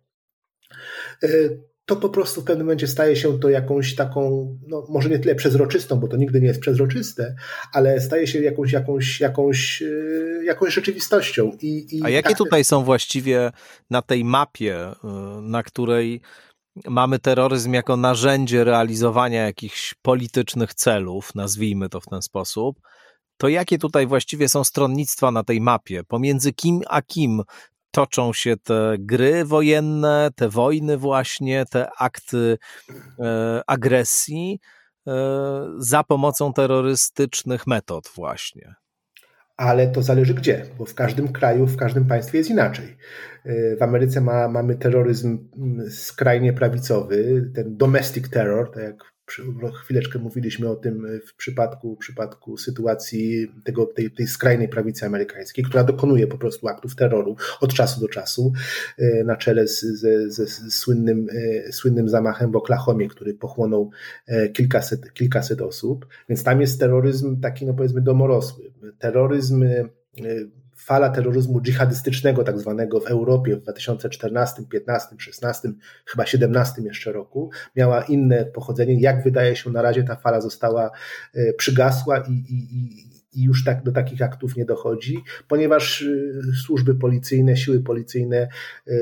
To po prostu w pewnym momencie staje się to jakąś taką, no może nie tyle przezroczystą, bo to nigdy nie jest przezroczyste, ale staje się jakąś, jakąś, jakąś, e, jakąś rzeczywistością. I, i A jakie tak... tutaj są właściwie na tej mapie, e, na której mamy terroryzm jako narzędzie realizowania jakichś politycznych celów, nazwijmy to w ten sposób, to jakie tutaj właściwie są stronnictwa na tej mapie? Pomiędzy kim a kim toczą się te gry wojenne, te wojny właśnie, te akty e, agresji e, za pomocą terrorystycznych metod właśnie. Ale to zależy gdzie, bo w każdym kraju, w każdym państwie jest inaczej. E, w Ameryce ma, mamy terroryzm mm, skrajnie prawicowy, ten domestic terror, tak jak chwileczkę mówiliśmy o tym w przypadku, w przypadku sytuacji tego, tej, tej skrajnej prawicy amerykańskiej, która dokonuje po prostu aktów terroru od czasu do czasu, e, na czele z, z, z słynnym, e, słynnym zamachem w Oklahomie, który pochłonął e, kilkaset, kilkaset osób. Więc tam jest terroryzm taki, no powiedzmy, domorosły. Terroryzm fala terroryzmu dżihadystycznego, tak zwanego w Europie w 2014, 15, 16, chyba 17 jeszcze roku, miała inne pochodzenie. Jak wydaje się, na razie ta fala została e, przygasła i, i, i już tak do takich aktów nie dochodzi, ponieważ e, służby policyjne, siły policyjne, e,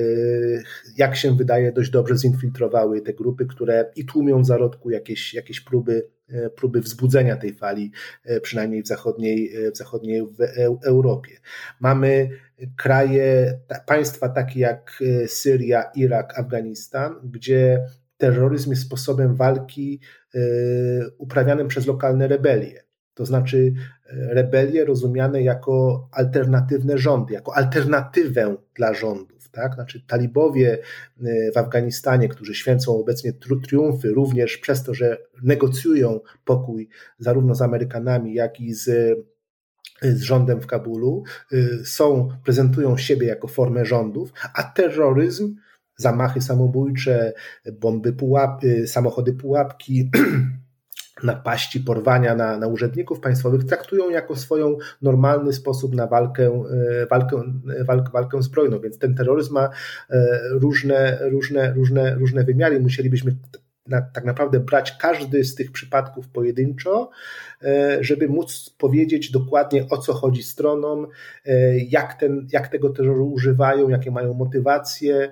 jak się wydaje, dość dobrze zinfiltrowały te grupy, które i tłumią w zarodku jakieś, jakieś próby E, próby wzbudzenia tej fali, e, przynajmniej w zachodniej, e, w zachodniej w Europie. Mamy kraje, państwa takie jak Syria, Irak, Afganistan, gdzie terroryzm jest sposobem walki uprawianym przez lokalne rebelie. To znaczy rebelie rozumiane jako alternatywne rządy, jako alternatywę dla rządu tak? Znaczy talibowie y, w Afganistanie, którzy święcą obecnie triumfy również przez to, że negocjują pokój zarówno z Amerykanami, jak i z z rządem w Kabulu, są, prezentują siebie jako formę rządów, a terroryzm, zamachy samobójcze, bomby samochody pułapki, napaści, porwania na, na urzędników państwowych traktują jako swoją normalny sposób na walkę, e, walkę, walkę, walkę zbrojną. Więc ten terroryzm ma e, różne, różne, różne, różne wymiary. Musielibyśmy na, tak naprawdę brać każdy z tych przypadków pojedynczo, e, żeby móc powiedzieć dokładnie o co chodzi stronom, jak, ten, jak tego terroru używają, jakie mają motywacje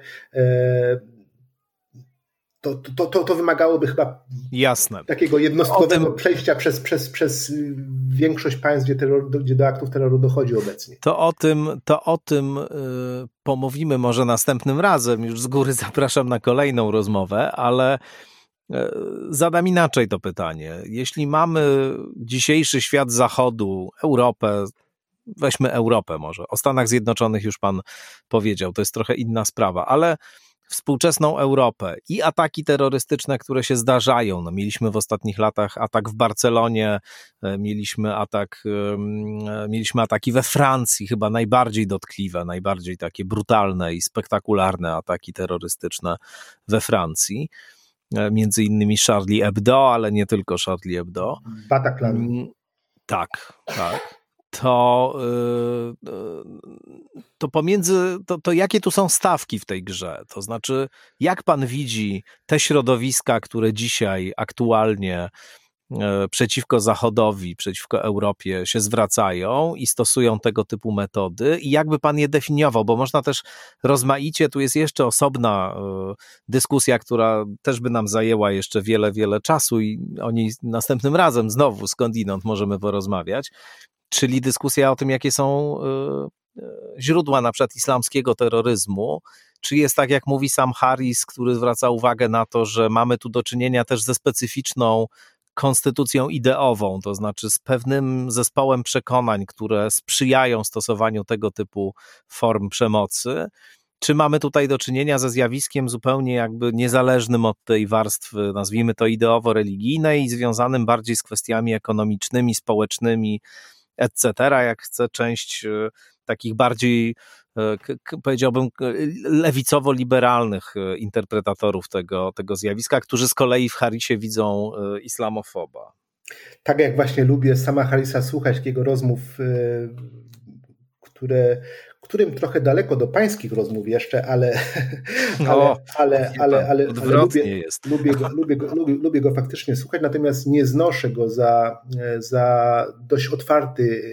to, to, to, to wymagałoby chyba Jasne. takiego jednostkowego tym... przejścia przez, przez, przez większość państw, gdzie, terror, gdzie do aktów terroru dochodzi obecnie. To o tym, to o tym y, pomówimy może następnym razem. Już z góry zapraszam na kolejną rozmowę, ale y, zadam inaczej to pytanie. Jeśli mamy dzisiejszy świat zachodu, Europę, weźmy Europę może, o Stanach Zjednoczonych już pan powiedział, to jest trochę inna sprawa, ale współczesną Europę i ataki terrorystyczne, które się zdarzają. No, mieliśmy w ostatnich latach atak w Barcelonie, e, mieliśmy atak, e, mieliśmy ataki we Francji, chyba najbardziej dotkliwe, najbardziej takie brutalne i spektakularne ataki terrorystyczne we Francji. E, między innymi Charlie Hebdo, ale nie tylko Charlie Hebdo. Bataclan. Mm, tak, tak to, y, to pomiędzy, to, to jakie tu są stawki w tej grze? To znaczy, jak pan widzi te środowiska, które dzisiaj aktualnie e, przeciwko Zachodowi, przeciwko Europie się zwracają i stosują tego typu metody? I jakby pan je definiował, bo można też rozmaicie, tu jest jeszcze osobna e, dyskusja, która też by nam zajęła jeszcze wiele, wiele czasu i o niej następnym razem znowu skądinąd możemy porozmawiać, czyli dyskusja o tym, jakie są y, y, źródła na przykład islamskiego terroryzmu, czy jest tak, jak mówi sam Harris, który zwraca uwagę na to, że mamy tu do czynienia też ze specyficzną konstytucją ideową, to znaczy z pewnym zespołem przekonań, które sprzyjają stosowaniu tego typu form przemocy. Czy mamy tutaj do czynienia ze zjawiskiem zupełnie jakby niezależnym od tej warstwy, nazwijmy to ideowo-religijnej, związanym bardziej z kwestiami ekonomicznymi, społecznymi, etc., jak chce część e, takich bardziej, e, powiedziałbym, lewicowo-liberalnych e, interpretatorów tego, tego zjawiska, którzy z kolei w Harisie widzą islamofoba. Tak jak właśnie lubię sama Harisa słuchać jego rozmów, które którym trochę daleko do pańskich rozmów jeszcze, ale, no, ale, ale, ale, ale, ale lubię, lubię, go, lubię, go, lubię, lubię go faktycznie słuchać, natomiast nie znoszę go za, za dość otwarty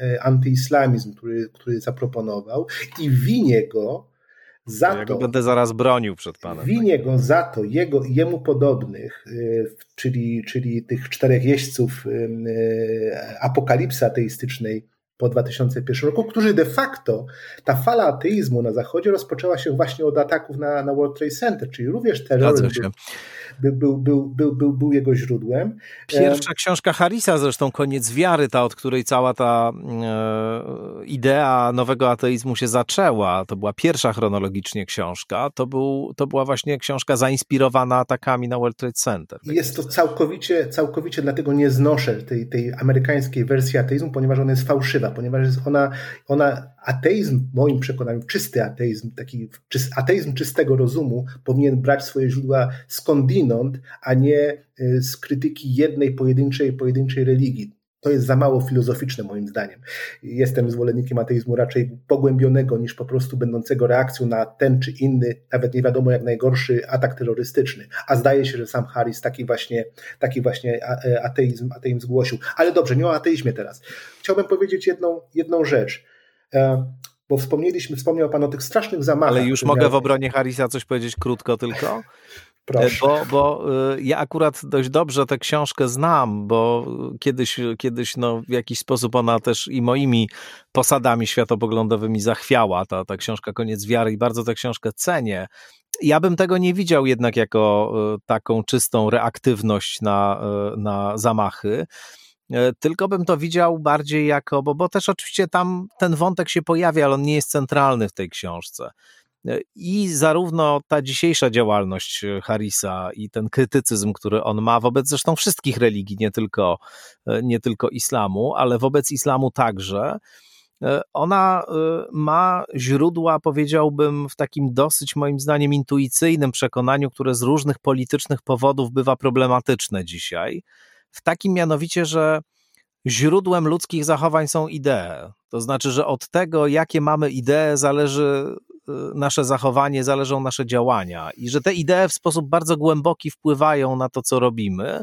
e, antyislamizm, który, który zaproponował i winię go za ja to. będę zaraz bronił przed panem. Winię go za to, jego i jemu podobnych, e, czyli, czyli tych czterech jeźdźców e, apokalipsy ateistycznej po 2001 roku, którzy de facto, ta fala ateizmu na Zachodzie rozpoczęła się właśnie od ataków na, na World Trade Center, czyli również terroryzm był, był, był, był, był, był jego źródłem. Pierwsza książka Harrisa zresztą, Koniec wiary, ta, od której cała ta e, idea nowego ateizmu się zaczęła, to była pierwsza chronologicznie książka, to, był, to była właśnie książka zainspirowana atakami na World Trade Center. Jest to całkowicie, całkowicie dlatego nie znoszę tej, tej amerykańskiej wersji ateizmu, ponieważ ona jest fałszywa, ponieważ jest ona, ona ateizm, w moim przekonaniu, czysty ateizm, taki ateizm czystego rozumu powinien brać swoje źródła skądinąd, a nie y, z krytyki jednej pojedynczej, pojedynczej religii. To jest za mało filozoficzne moim zdaniem. Jestem zwolennikiem ateizmu raczej pogłębionego niż po prostu będącego reakcją na ten czy inny, nawet nie wiadomo jak najgorszy atak terrorystyczny. A zdaje się, że sam Harris taki właśnie, taki właśnie e, ateizm, ateizm zgłosił. Ale dobrze, nie o ateizmie teraz. Chciałbym powiedzieć jedną, jedną rzecz. E, bo wspomnieliśmy, wspomniał Pan o tych strasznych zamachach. Ale już mogę w obronie Harrisa coś powiedzieć krótko tylko? Proszę. Bo, bo y, ja akurat dość dobrze tę książkę znam, bo kiedyś, kiedyś no, w jakiś sposób ona też i moimi posadami światopoglądowymi zachwiała, ta, ta książka Koniec Wiary i bardzo tę książkę cenię. Ja bym tego nie widział jednak jako taką czystą reaktywność na, na zamachy. E, tylko bym to widział bardziej jako, bo, bo też oczywiście tam ten wątek się pojawia, ale on nie jest centralny w tej książce. I zarówno ta dzisiejsza działalność Harrisa i ten krytycyzm, który on ma wobec zresztą wszystkich religii, nie tylko, nie tylko islamu, ale wobec islamu także, ona ma źródła, powiedziałbym, w takim dosyć moim zdaniem intuicyjnym przekonaniu, które z różnych politycznych powodów bywa problematyczne dzisiaj. W takim mianowicie, że źródłem ludzkich zachowań są idee. To znaczy, że od tego, jakie mamy idee, zależy y, nasze zachowanie, zależą nasze działania i że te idee w sposób bardzo głęboki wpływają na to, co robimy,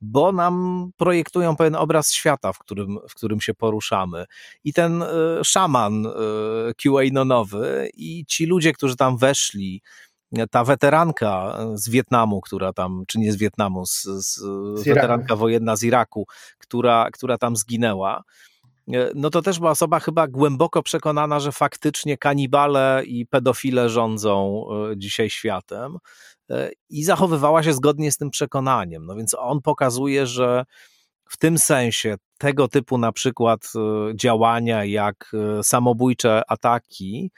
bo nam projektują pewien obraz świata, w którym, w którym się poruszamy. I ten y, szaman y, QAnonowy i ci ludzie, którzy tam weszli, ta weteranka z Wietnamu, która tam, czy nie z Wietnamu, z, z, z weteranka wojenna z Iraku, która, która tam zginęła, e, no to też była osoba chyba głęboko przekonana, że faktycznie kanibale i pedofile rządzą e, dzisiaj światem e, i zachowywała się zgodnie z tym przekonaniem. No więc on pokazuje, że w tym sensie tego typu na przykład działania jak samobójcze ataki,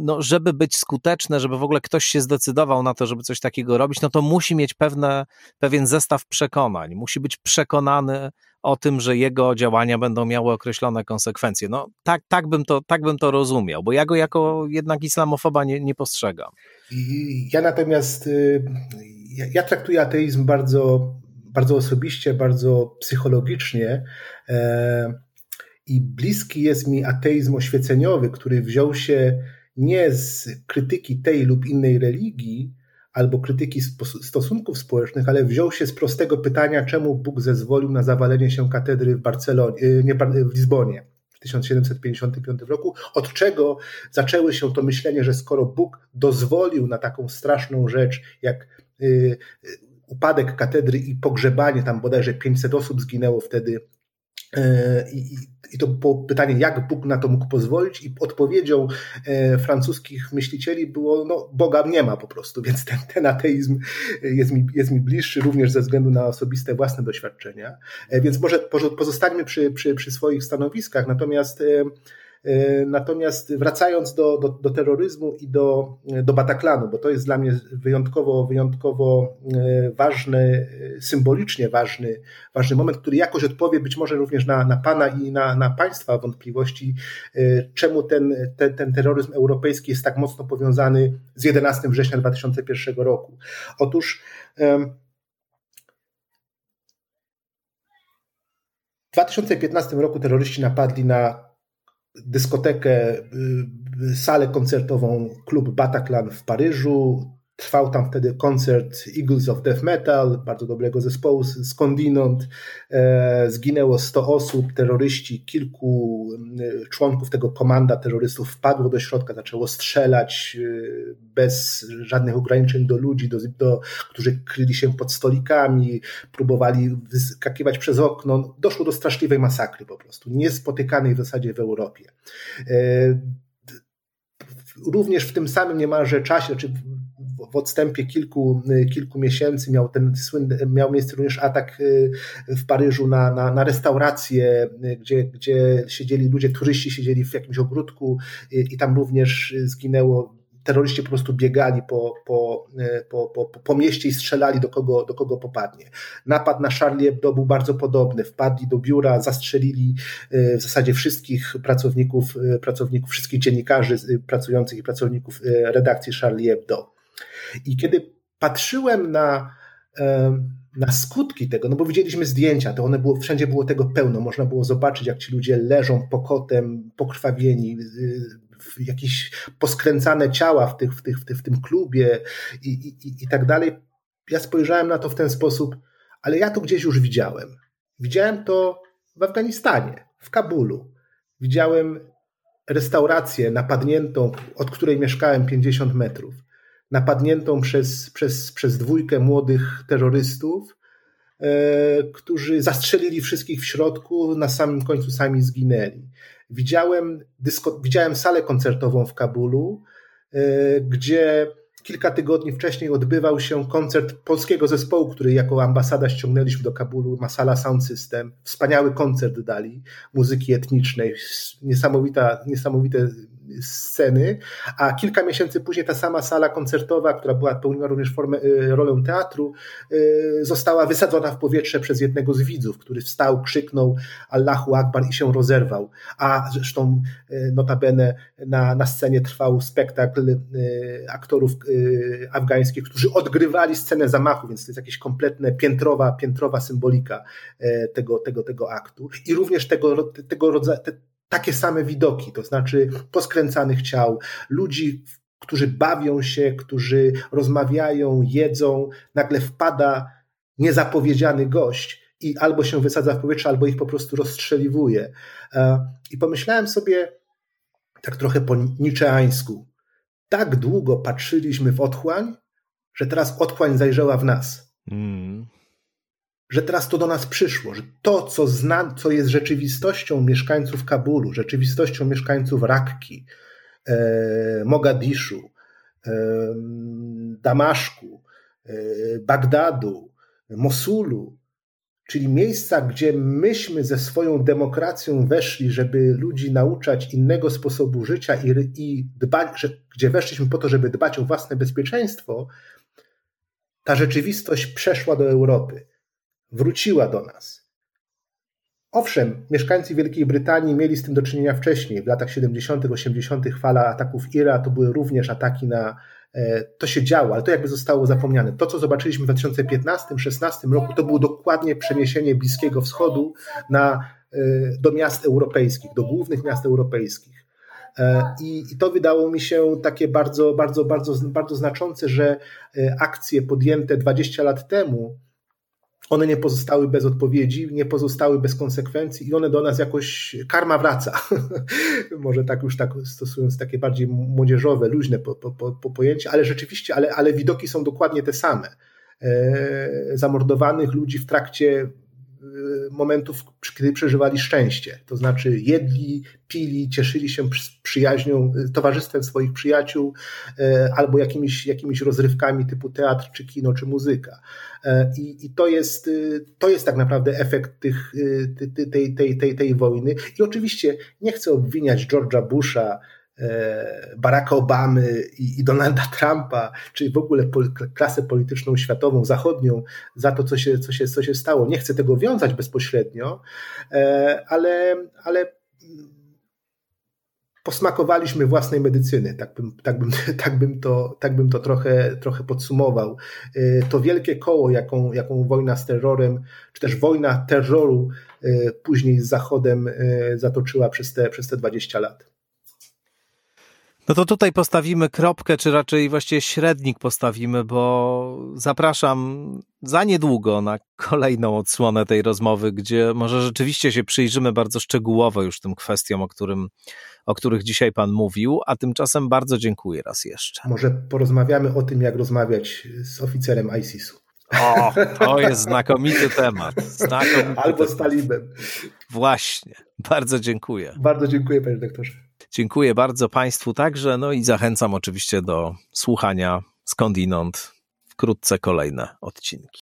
no, żeby być skuteczne, żeby w ogóle ktoś się zdecydował na to, żeby coś takiego robić, no to musi mieć pewne, pewien zestaw przekonań. Musi być przekonany o tym, że jego działania będą miały określone konsekwencje. No tak, tak, bym, to, tak bym to rozumiał, bo ja go jako jednak islamofoba nie, nie postrzegam. Ja natomiast y, ja, ja traktuję ateizm bardzo, bardzo osobiście, bardzo psychologicznie. E, i bliski jest mi ateizm oświeceniowy, który wziął się nie z krytyki tej lub innej religii, albo krytyki stosunków społecznych, ale wziął się z prostego pytania, czemu Bóg zezwolił na zawalenie się katedry w Barcelonie, y, nie, w Lizbonie w 1755 roku, od czego zaczęły się to myślenie, że skoro Bóg dozwolił na taką straszną rzecz, jak y, y, upadek katedry i pogrzebanie, tam bodajże 500 osób zginęło wtedy i, i to pytanie, jak Bóg na to mógł pozwolić, i odpowiedzią e, francuskich myślicieli było: No, Boga nie ma po prostu, więc ten, ten ateizm jest mi, jest mi bliższy również ze względu na osobiste własne doświadczenia. E, więc może pozostańmy przy, przy, przy swoich stanowiskach, natomiast e, E, natomiast wracając do, do, do, terroryzmu i do, do Bataklanu, bo to jest dla mnie wyjątkowo, wyjątkowo e, ważny, symbolicznie ważny, ważny moment, który jakoś odpowie być może również na, na Pana i na, na Państwa wątpliwości, e, czemu ten, ten, ten terroryzm europejski jest tak mocno powiązany z 11 września 2001 roku. Otóż w 2015 roku terroryści napadli na dyskotekę, y, salę koncertową klub Bataclan w Paryżu. Trwał tam wtedy koncert Eagles of Death Metal, bardzo dobrego zespołu skądinąd. E, zginęło 100 osób, terroryści, kilku y, członków tego komanda terrorystów wpadło do środka, zaczęło strzelać y, bez żadnych ograniczeń do ludzi, do, do, którzy kryli się pod stolikami, próbowali wyskakiwać przez okno. Doszło do straszliwej masakry po prostu, niespotykanej w zasadzie w Europie. E, również w tym samym niemalże czasie, czy w odstępie kilku, kilku miesięcy miał, ten słynny, miał miejsce również atak y, w Paryżu na, na, na restaurację, y, gdzie, gdzie siedzieli ludzie, turyści siedzieli w jakimś ogródku i, y, i tam również zginęło terroryści po prostu biegali po, po, po, po, po mieście i strzelali do kogo, do kogo popadnie. Napad na Charlie Hebdo był bardzo podobny. Wpadli do biura, zastrzelili w zasadzie wszystkich pracowników, pracowników wszystkich dziennikarzy pracujących i pracowników redakcji Charlie Hebdo. I kiedy patrzyłem na, na skutki tego, no bo widzieliśmy zdjęcia, to one było, wszędzie było tego pełno, można było zobaczyć, jak ci ludzie leżą pokotem, pokrwawieni, y, jakieś poskręcane ciała w, tych, w, tych, w, tych, w tym klubie i, i, i tak dalej. Ja spojrzałem na to w ten sposób, ale ja to gdzieś już widziałem. Widziałem to w Afganistanie, w Kabulu. Widziałem restaurację napadniętą, od której mieszkałem 50 metrów napadniętą przez, przez, przez dwójkę młodych terrorystów, e, którzy zastrzelili wszystkich w środku, na samym końcu sami zginęli. Widziałem, dysko, widziałem salę koncertową w Kabulu, e, gdzie kilka tygodni wcześniej odbywał się koncert polskiego zespołu, który jako ambasada ściągnęliśmy do Kabulu, Masala Sound System. Wspaniały koncert dali muzyki etnicznej, niesamowita, niesamowite sceny, a kilka miesięcy później ta sama sala koncertowa, która była pełniła również formę, y, rolę teatru, y, została wysadzona w powietrze przez jednego z widzów, który wstał, krzyknął Allahu Akbar i się rozerwał. A zresztą y, notabene na, na scenie trwał spektakl aktorów afgańskich, którzy odgrywali scenę zamachu, więc to jest jakaś kompletna piętrowa, piętrowa symbolika tego, tego, tego aktu. I również tego, tego rodzaju takie same widoki, to znaczy poskręcanych ciał, ludzi, którzy bawią się, którzy rozmawiają, jedzą, nagle wpada niezapowiedziany gość i albo się wysadza w powietrze, albo ich po prostu rozstrzeliwuje. E, I pomyślałem sobie, tak trochę po niczeańsku, tak długo patrzyliśmy w otchłań, że teraz otchłań zajrzała w nas. Mm że teraz to do nas przyszło, że to, co, zna, co jest rzeczywistością mieszkańców Kabulu, rzeczywistością mieszkańców Rakki, e, Mogadiszu, e, Damaszku, e, Bagdadu, Mosulu, czyli miejsca, gdzie myśmy ze swoją demokracją weszli, żeby ludzi nauczać innego sposobu życia i, i dbać, że, gdzie weszliśmy po to, żeby dbać o własne bezpieczeństwo, ta rzeczywistość przeszła do Europy wróciła do nas. Owszem, mieszkańcy Wielkiej Brytanii mieli z tym do czynienia wcześniej. W latach 70., 80. fala ataków IRA to były również ataki na. E, to się działo, ale to jakby zostało zapomniane. To, co zobaczyliśmy w 2015-16 roku, to było dokładnie przeniesienie Bliskiego Wschodu na, e, do miast europejskich, do głównych miast europejskich. E, I, I, to wydało mi się takie bardzo, bardzo, bardzo, bardzo znaczące, że akcje podjęte 20 lat temu one nie pozostały bez odpowiedzi, nie pozostały bez konsekwencji i one do nas jakoś, karma wraca. Może tak już tak stosując takie bardziej młodzieżowe, luźne po, po, po, pojęcie, ale rzeczywiście, ale, ale widoki są dokładnie te same. E, zamordowanych ludzi w trakcie momentów, kiedy przeżywali szczęście. To znaczy jedli, pili, cieszyli się przyjaźnią, y, towarzystwem swoich przyjaciół y, albo jakimiś, jakimiś rozrywkami typu teatr, czy kino, czy muzyka. I, i to, jest, to jest tak naprawdę efekt tych, tej, tej, tej, tej wojny. I oczywiście nie chcę obwiniać George'a Busha, E, Baracka Obamy i, Donalda Trumpa, czy w ogóle klasę polityczną światową, zachodnią, za to, co się, co, się, co się stało. Nie chcę tego wiązać bezpośrednio, e, ale, ale posmakowaliśmy własnej medycyny, tak bym, tak bym, tak bym, to, tak bym to trochę, trochę podsumował. E, to wielkie koło, jaką, jaką wojna z terrorem, czy też wojna terroru później z Zachodem zatoczyła przez te, przez te 20 lat. No to tutaj postawimy kropkę, czy raczej właściwie średnik postawimy, bo zapraszam za niedługo na kolejną odsłonę tej rozmowy, gdzie może rzeczywiście się przyjrzymy bardzo szczegółowo już tym kwestiom, o, którym, o których dzisiaj Pan mówił, a tymczasem bardzo dziękuję raz jeszcze. Może porozmawiamy o tym, jak rozmawiać z oficerem ISIS-u. O, to jest znakomity temat. Znakomity Albo z talibem. Właśnie. Bardzo dziękuję. Bardzo dziękuję, panie doktorze. Dziękuję bardzo Państwu także, no i zachęcam oczywiście do słuchania skądinąd wkrótce kolejne odcinki.